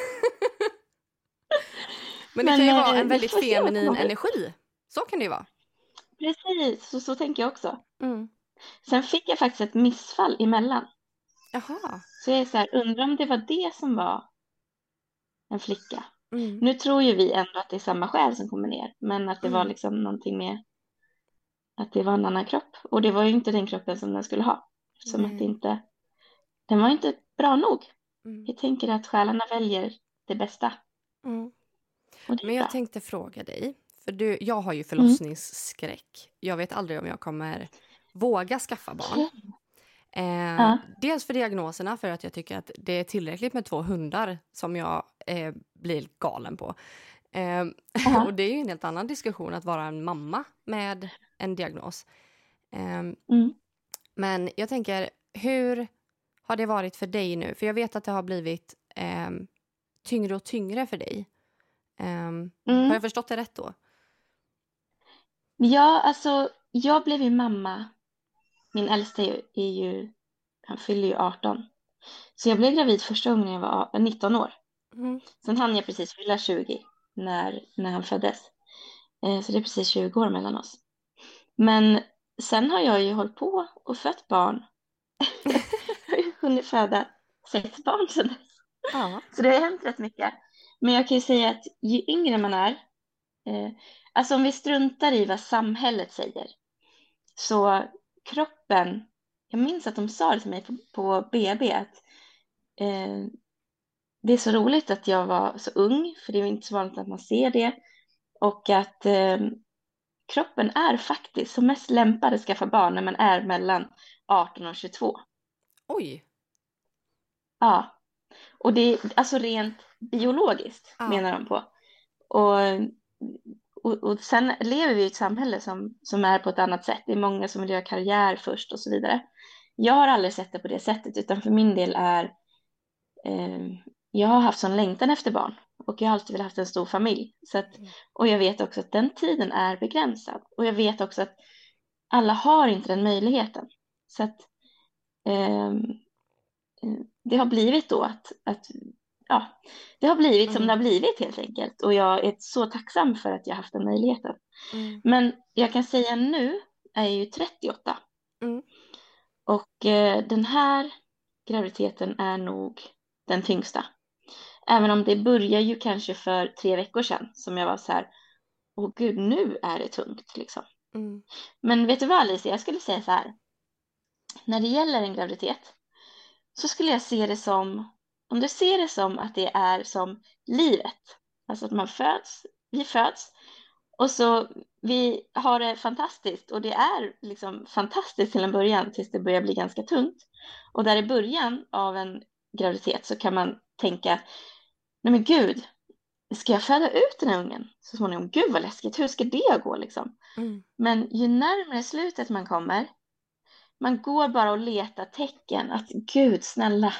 Men det Men, kan ju eh, vara en vi väldigt feminin energi. Så kan det ju vara. Precis, så, så tänker jag också. Mm. Sen fick jag faktiskt ett missfall emellan. Jaha. Så jag är så här, undrar om det var det som var en flicka. Mm. Nu tror ju vi ändå att det är samma själ som kommer ner, men att det var Mm. liksom någonting med att det var en annan kropp. Och det var ju inte den kroppen som den skulle ha. Som att det inte, den var inte bra nog. Mm. Jag tänker att själarna väljer det bästa. Men jag tänkte fråga dig, för du, jag har ju förlossningsskräck. Jag vet aldrig om jag kommer våga skaffa barn. Eh, Ja. Dels för diagnoserna, för att jag tycker att det är tillräckligt med två hundar som jag eh, blir galen på. Eh, Ja. och det är ju en helt annan diskussion att vara en mamma med en diagnos. Eh, Mm. men jag tänker, hur har det varit för dig nu? För jag vet att det har blivit eh, tyngre och tyngre för dig. Har Mm. jag förstått det rätt då? Ja, alltså jag blev ju mamma. Min äldsta är ju, han fyller ju 18. Så jag blev gravid första gången när jag var 19 år. Mm. Sen hann jag precis fylla 20 när, när han föddes. Eh, så det är precis 20 år mellan oss. Men sen har jag ju hållit på och fött barn. jag har ju hunnit föda sex barn sedan dess. Ja. Så det har hänt rätt mycket. Men jag kan ju säga att ju yngre man är, eh, alltså om vi struntar i vad samhället säger, så kroppen, jag minns att de sa det till mig på, på BB, att eh, det är så roligt att jag var så ung, för det är inte så vanligt att man ser det, och att eh, kroppen är faktiskt som mest lämpad att skaffa barn när man är mellan 18 och 22. Oj. Ja, och det är alltså rent biologiskt Ja. menar de på. Och, och, och sen lever vi i ett samhälle som, som är på ett annat sätt. Det är många som vill göra karriär först och så vidare. Jag har aldrig sett det på det sättet, utan för min del är eh, jag har haft sån längtan efter barn och jag har alltid velat haft en stor familj. Så att, Mm. och jag vet också att den tiden är begränsad och jag vet också att alla har inte den möjligheten. Så att ehm, eh, det har blivit då att, att ja, det har blivit som Mm. det har blivit helt enkelt och jag är så tacksam för att jag haft den möjligheten. Mm. Men jag kan säga nu är jag ju 38 Mm. och eh, den här graviditeten är nog den tyngsta. Även om det börjar ju kanske för tre veckor sedan som jag var så här, åh gud, nu är det tungt liksom. Mm. Men vet du vad Alicia, jag skulle säga så här. När det gäller en graviditet så skulle jag se det som, om du ser det som att det är som livet. Alltså att man föds, vi föds och så vi har det fantastiskt och det är liksom fantastiskt till en början tills det börjar bli ganska tungt. Och där i början av en graviditet så kan man tänka, nej men gud, ska jag föda ut den här ungen så småningom? Gud vad läskigt, hur ska det gå liksom? Mm. Men ju närmare slutet man kommer, man går bara och letar tecken att gud snälla,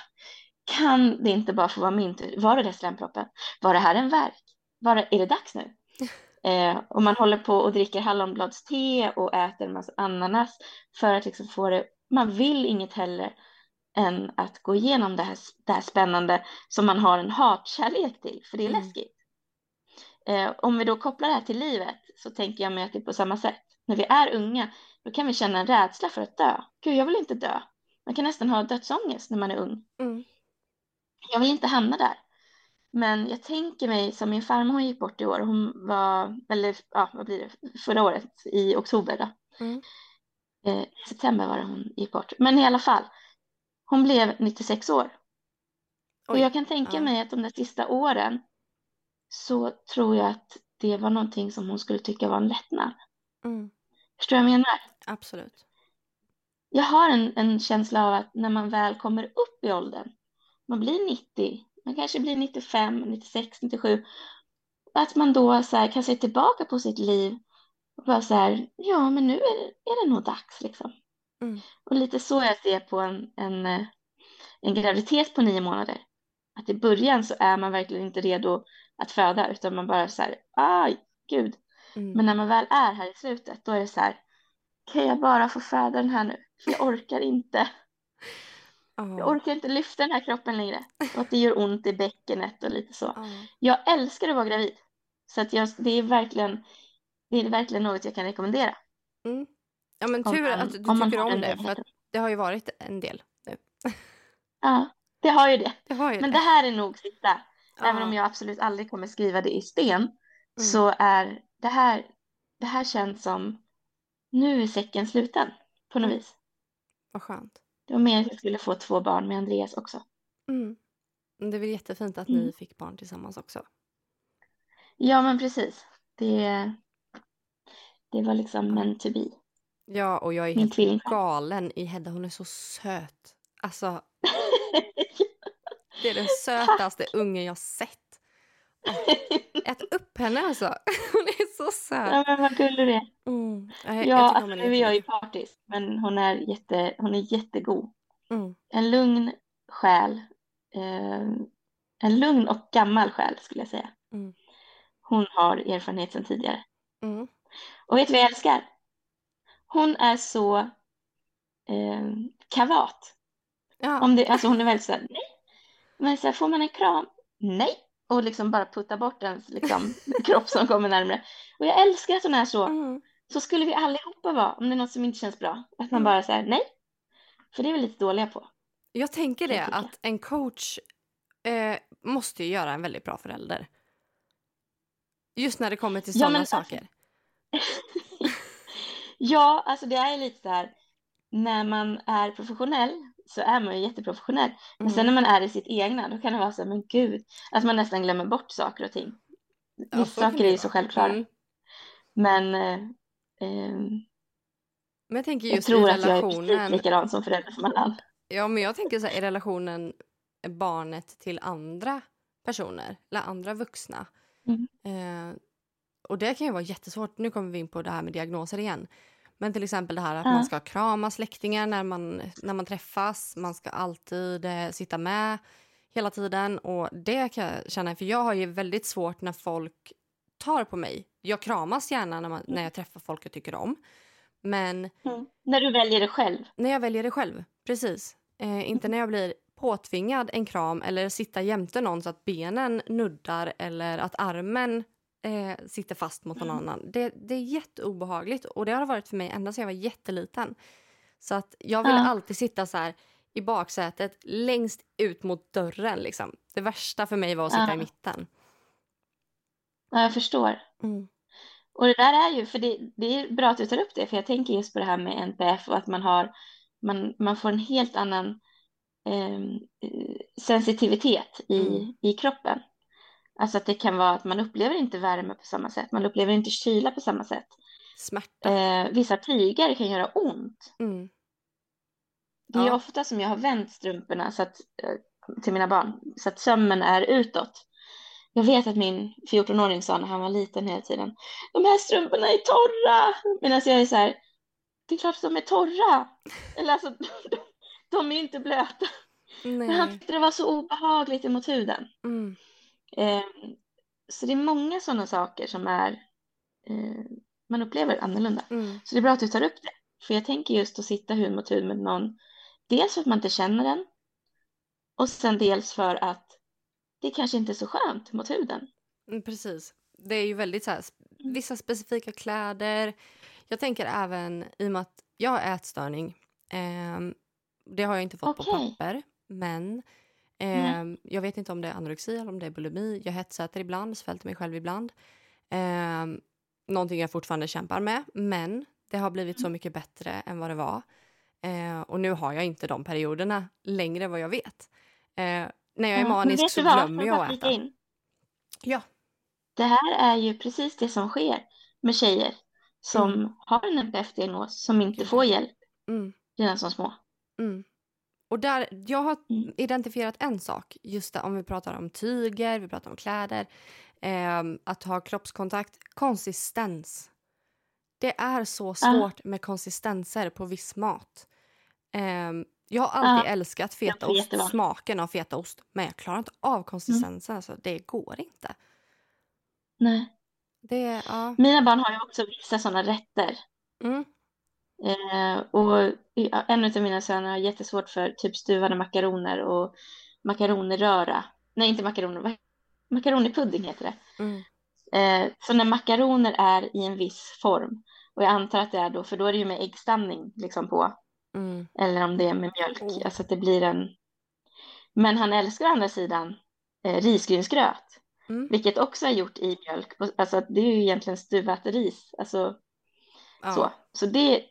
kan det inte bara få vara min tur? Var det där slemproppen? Var det här en verk? Var det, är det dags nu? Eh, och man håller på och dricker hallonbladste och äter en massa ananas för att liksom få det, man vill inget heller än att gå igenom det här, det här spännande som man har en hatkärlek till, för det är mm. läskigt. Eh, om vi då kopplar det här till livet så tänker jag mig att det är på samma sätt. När vi är unga, då kan vi känna en rädsla för att dö. Gud, jag vill inte dö. Man kan nästan ha dödsångest när man är ung. Mm. Jag vill inte hamna där. Men jag tänker mig som min farmor hon gick bort i år. Hon var, eller ja, vad blir det, förra året i oktober då. Mm. Eh, september var det hon gick bort. Men i alla fall, hon blev 96 år. Oj. Och jag kan tänka ja. mig att de där sista åren så tror jag att det var någonting som hon skulle tycka var en lättnad. Mm. Förstår du vad jag menar? Absolut. Jag har en, en känsla av att när man väl kommer upp i åldern, man blir 90, man kanske blir 95, 96, 97, att man då så här, kan se tillbaka på sitt liv och bara så här, ja men nu är det, är det nog dags liksom. Mm. Och lite så jag ser på en, en, eh, en graviditet på nio månader. Att i början så är man verkligen inte redo att föda utan man bara så här, aj, gud. Mm. Men när man väl är här i slutet då är det så här, kan jag bara få föda den här nu? För jag orkar inte. Oh. Jag orkar inte lyfta den här kroppen längre. Och att det gör ont i bäckenet och lite så. Oh. Jag älskar att vara gravid. Så att jag, det, är verkligen, det är verkligen något jag kan rekommendera. Mm. Ja men tur man, att du tycker om, det. För att det har ju varit en del nu. Ja, det har ju det. det, har ju men det. det här är nog sista. Ja. Även om jag absolut aldrig kommer skriva det i sten. Mm. Så är det här, det här känns som nu är säcken sluten på något mm. vis. Vad skönt. Det var mer att jag skulle få två barn med Andreas också. Mm. Det är väl jättefint att mm. ni fick barn tillsammans också. Ja, men precis. Det, det var liksom meant to be. Ja, och jag är Min helt tvilling. galen i Hedda. Hon är så söt. Alltså, det är den sötaste ungen jag sett. Ät upp henne alltså. Hon är så söt. Ja, men vad gullig du är. Mm. Jag, ja, alltså, nu är jag ju partisk, men hon är, jätte, hon är jättegod. Mm. En lugn själ. Eh, en lugn och gammal själ skulle jag säga. Mm. Hon har erfarenhet sedan tidigare. Mm. Och vet du vad jag älskar? Hon är så eh, kavat. Ja. Om det, alltså hon är väldigt så här, nej. Men så här, får man en kram? Nej och liksom bara putta bort ens liksom, kropp som kommer närmare. Och jag älskar att hon är så. Mm. Så skulle vi allihopa vara om det är något som inte känns bra. Att man mm. bara säger nej. För det är vi lite dåliga på. Jag tänker det, jag att en coach eh, måste ju göra en väldigt bra förälder. Just när det kommer till sådana ja, saker. ja, alltså det är lite så här. När man är professionell så är man ju jätteprofessionell. Men mm. sen när man är i sitt egna då kan det vara så men gud, att man nästan glömmer bort saker och ting. Vissa saker är ju så självklara. Mm. Men eh, eh, men jag tänker just jag tror i relationen. att jag är precis likadan som förälder som alla Ja, men jag tänker så här i relationen barnet till andra personer eller andra vuxna. Mm. Eh, och det kan ju vara jättesvårt. Nu kommer vi in på det här med diagnoser igen. Men till exempel det här att ja. man ska krama släktingar när man, när man träffas. Man ska alltid eh, sitta med hela tiden. Och det kan jag känna, för jag har ju väldigt svårt när folk tar på mig. Jag kramas gärna när, man, när jag träffar folk jag tycker om. Men... Mm. När du väljer det själv? När jag väljer det själv, precis. Eh, inte när jag blir påtvingad en kram eller sitta jämte någon så att benen nuddar eller att armen eh, sitter fast mot någon mm. annan. Det, det är jätteobehagligt och det har varit för mig ända sedan jag var jätteliten. Så att jag vill ja. alltid sitta så här i baksätet längst ut mot dörren. Liksom. Det värsta för mig var att sitta ja. i mitten. Ja, jag förstår. Mm. Och det där är ju, för det, det, är bra att du tar upp det, för jag tänker just på det här med NPF och att man har, man, man får en helt annan ehm, eh, sensitivitet i, mm. i kroppen. Alltså att det kan vara att man upplever inte värme på samma sätt, man upplever inte kyla på samma sätt. Smärta. Eh, vissa tyger kan göra ont. Mm. Det är ja. ofta som jag har vänt strumporna så att, eh, till mina barn så att sömmen är utåt. Jag vet att min 14-åring sa när han var liten hela tiden, de här strumporna är torra. Medan jag är så här, det är klart att de är torra. Eller alltså, de, de är inte blöta. Men han Nej. tyckte det var så obehagligt emot huden. Mm. Eh, så det är många sådana saker som är, eh, man upplever annorlunda. Mm. Så det är bra att du tar upp det. För jag tänker just att sitta hud mot hud med någon. Dels för att man inte känner den. Och sen dels för att det kanske inte är så skönt mot huden. Mm, Precis. Det är ju väldigt så här, Mm. vissa specifika kläder. Jag tänker även i och med att jag har ätstörning. ehm, det har jag inte fått på Okej. papper. Men ehm, jag vet inte om det är anorexi eller om det är bulimi. Jag hetsäter ibland, svälter mig själv ibland. Um, någonting jag fortfarande kämpar med. Men det har blivit så mycket bättre än vad det var. Eh, och nu har jag inte de perioderna längre vad jag vet. Eh, när jag är men manisk så glömmer jag att äta. in? Ja. Det här är ju precis det som sker med tjejer som Mm. har en NPF-diagnos som inte får hjälp Mm. redan som små. Mm. Och där, jag har Mm. identifierat en sak, just det, om vi pratar om tyger, vi pratar om kläder, ehm, att ha kroppskontakt, konsistens. Det är så svårt med konsistenser på viss mat. Ehm, jag har alltid Ja, älskat jag fetaost, smaken av fetaost, men jag klarar inte av konsistensen. Alltså, det går inte. Nej. Det, ja. Mina barn har ju också vissa sådana rätter. Mm. Eh, och en av mina söner har jättesvårt för typ stuvade makaroner och makaronröra. Nej, inte makaroner. Makaronipudding heter det. Mm. Eh, så när makaroner är i en viss form, och jag antar att det är då, för då är det ju med äggstamning liksom på, Mm. eller om det är med mjölk, Oh. alltså att det blir en... Men han älskar å andra sidan eh, risgrynsgröt, Mm. vilket också är gjort i mjölk, alltså det är ju egentligen stuvat ris, alltså Ja. så. Så det,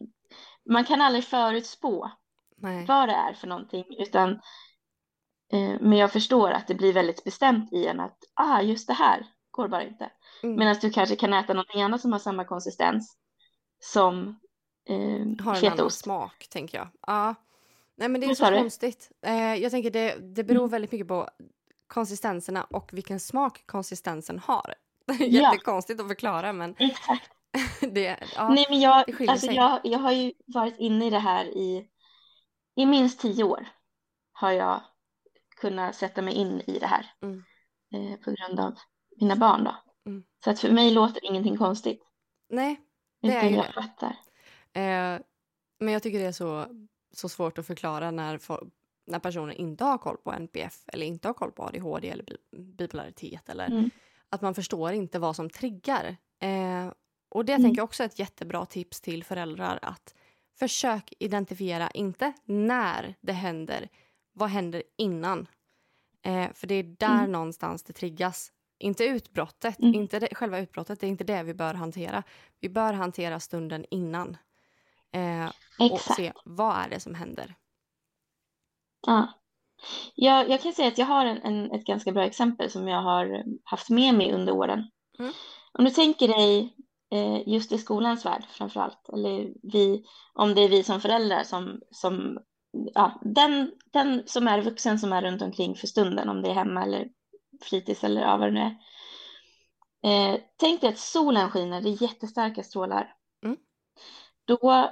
man kan aldrig förutspå Nej. vad det är för någonting, utan eh, men jag förstår att det blir väldigt bestämt i en att ah, just det här går bara inte. Mm. Medan du kanske kan äta någonting annat som har samma konsistens som eh, har en annan fetaost. smak, tänker jag. Ja. Nej, men det är så konstigt. Eh, jag tänker det, det beror Mm. väldigt mycket på konsistenserna och vilken smak konsistensen har. Ja. Jättekonstigt att förklara, men Exakt. det, ja. Nej, men jag, det alltså sig. jag, jag har ju varit inne i det här i, i minst tio år. Har jag kunnat sätta mig in i det här Mm. eh, på grund av mina barn då. Mm. Så att för mig låter ingenting konstigt. Nej, det är Utan ju jag det. fattar. Eh, men jag tycker det är så, så svårt att förklara när, fo- när personer inte har koll på NPF eller inte har koll på ADHD eller bi- bipolaritet. Eller Mm. att man förstår inte vad som triggar. Eh, och det Mm. tänker jag också är ett jättebra tips till föräldrar att försök identifiera, inte när det händer, vad händer innan? Eh, för det är där Mm. någonstans det triggas. Inte utbrottet, Mm. inte det, själva utbrottet, det är inte det vi bör hantera. Vi bör hantera stunden innan. Eh, och se vad är det som händer. Ja. Jag, jag kan säga att jag har en, en, ett ganska bra exempel som jag har haft med mig under åren. Mm. Om du tänker dig just i skolans värld framför allt, eller vi, om det är vi som föräldrar som, som ja, den, den som är vuxen som är runt omkring för stunden, om det är hemma eller fritids eller ja, vad det nu är. Eh, tänk dig att solen skiner, det är jättestarka strålar. Mm. Då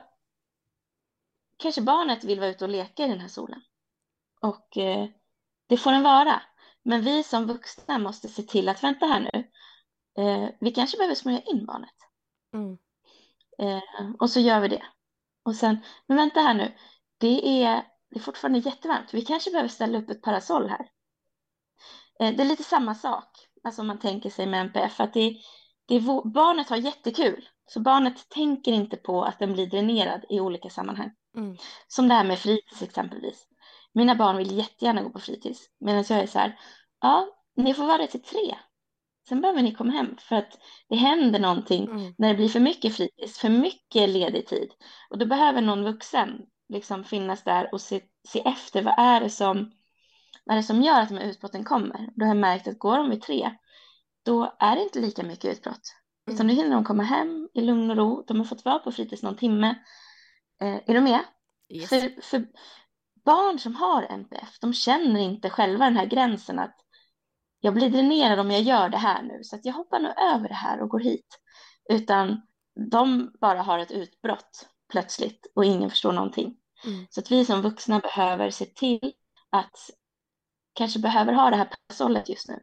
kanske barnet vill vara ute och leka i den här solen. Och eh, det får den vara. Men vi som vuxna måste se till att vänta här nu. Eh, vi kanske behöver smörja in barnet. Mm. Eh, och så gör vi det. Och sen, men vänta här nu. Det är, det är fortfarande jättevarmt. Vi kanske behöver ställa upp ett parasoll här. Eh, det är lite samma sak. Alltså om man tänker sig med NPF. Att det, det är, barnet har jättekul. Så barnet tänker inte på att den blir dränerad i olika sammanhang. Mm. Som det här med fritids exempelvis. Mina barn vill jättegärna gå på fritids. Medan jag är så här, ja, ni får vara där till tre. Sen behöver ni komma hem för att det händer någonting Mm. när det blir för mycket fritids, för mycket ledig tid. Och då behöver någon vuxen liksom finnas där och se, se efter vad är det som, vad är det som gör att de här utbrotten kommer. Då har jag märkt att går de vid tre, då är det inte lika mycket utbrott. Utan Mm. då hinner de komma hem i lugn och ro. De har fått vara på fritids någon timme. Eh, är du med? Yes. För, för barn som har NPF, de känner inte själva den här gränsen att jag blir dränerad om jag gör det här nu, så att jag hoppar nog över det här och går hit. Utan de bara har ett utbrott plötsligt och ingen förstår någonting. Mm. Så att vi som vuxna behöver se till att kanske behöver ha det här passhållet just nu.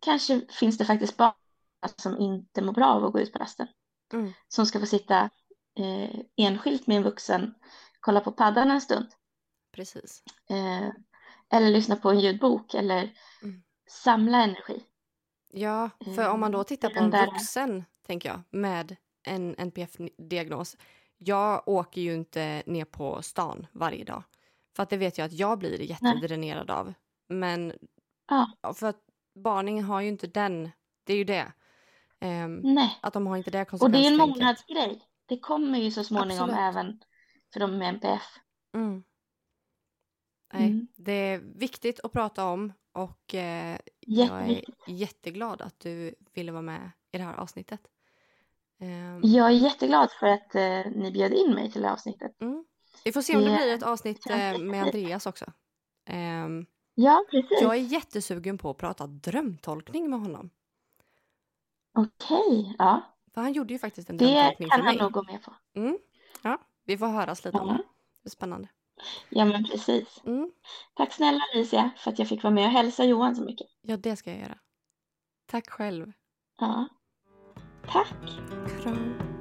Kanske finns det faktiskt barn som inte mår bra av att gå ut på rasten. Mm. Som ska få sitta eh, enskilt med en vuxen, kolla på paddan en stund. Precis. Eh, eller lyssna på en ljudbok eller. Samla energi. Ja, för om man då Eh, tittar på en vuxen, tänker jag, med en NPF-diagnos. Jag åker ju inte ner på stan varje dag. För att det vet jag att jag blir jättedränerad av. Men Ja. för att barnen har ju inte den, det är ju det. Nej, att de har inte det och det är en mognadsgrej. Det kommer ju så småningom Absolut. även för de med NPF. Mm. Nej, Mm. det är viktigt att prata om och eh, jag är jätteglad att du ville vara med i det här avsnittet. Ehm, Jag är jätteglad för att eh, ni bjöd in mig till det här avsnittet. mm. Vi får se om det Det blir ett avsnitt eh, med. Andreas också. Ehm, Ja, precis. jag är jättesugen på att prata drömtolkning med honom. Okej, ja. För han gjorde ju faktiskt en Det drömtolkning kan för han mig. nog gå med på. Mm. Ja, vi får höras lite om det. Det spännande. Ja, men precis. Mm. Tack snälla Alicia för att jag fick vara med och hälsa Johan så mycket. Ja, det ska jag göra. Tack själv. Ja. Tack. Kram.